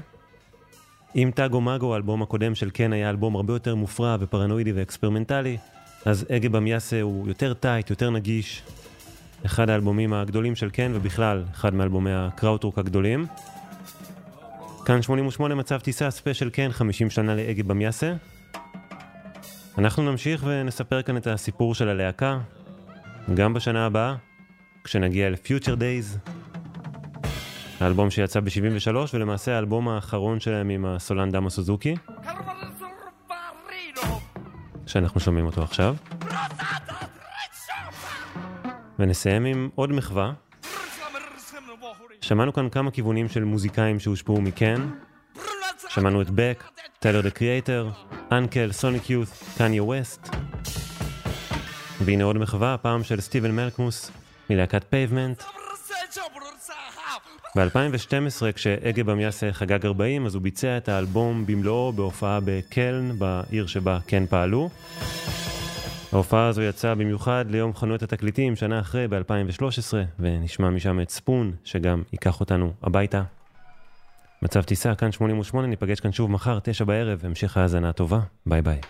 אם Tago Mago, האלבום הקודם של Can, היה אלבום הרבה יותר מופרע ופרנואידי ואקספרימנטלי, אז Ege Bamyasi הוא יותר tight, יותר נגיש. אחד האלבומים הגדולים של Can, ובכלל, אחד מאלבומי הקראוטרוק הגדולים. כאן 88 מצב טיסה, ספיישל Can, 50 שנה ל Ege Bamyasi. אנחנו נמשיך ונספר כאן את הסיפור של הלהקה, גם בשנה הבאה, כשנגיע ל-Future Days, האלבום שיצא ב-73, ולמעשה האלבום האחרון שלהם עם הסולן דאמו סוזוקי, שאנחנו שומעים אותו עכשיו. ונסיים עם עוד מחווה. שמענו כאן כמה כיוונים של מוזיקאים שהושפעו מ Can. שמענו את Beck, Tyler the Creator, UNKLE, Sonic Youth, קניה ווסט. והנה עוד מחווה, הפעם של סטיבן מלקמוס, מלהקת Pavement. ב-2012, כש Ege Bamyasi חגג 40, אז הוא ביצע את האלבום במלואו בהופעה בקלן, בעיר שבה Can פעלו. ההופעה הזו יצאה במיוחד ליום חנויות התקליטים, שנה אחרי, ב-2013, ונשמע משם את Spoon, שגם ייקח אותנו הביתה. מצב טיסה, כאן 88, ניפגש כאן שוב מחר, תשע בערב, המשך האזנה טובה, ביי ביי.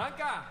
Danke!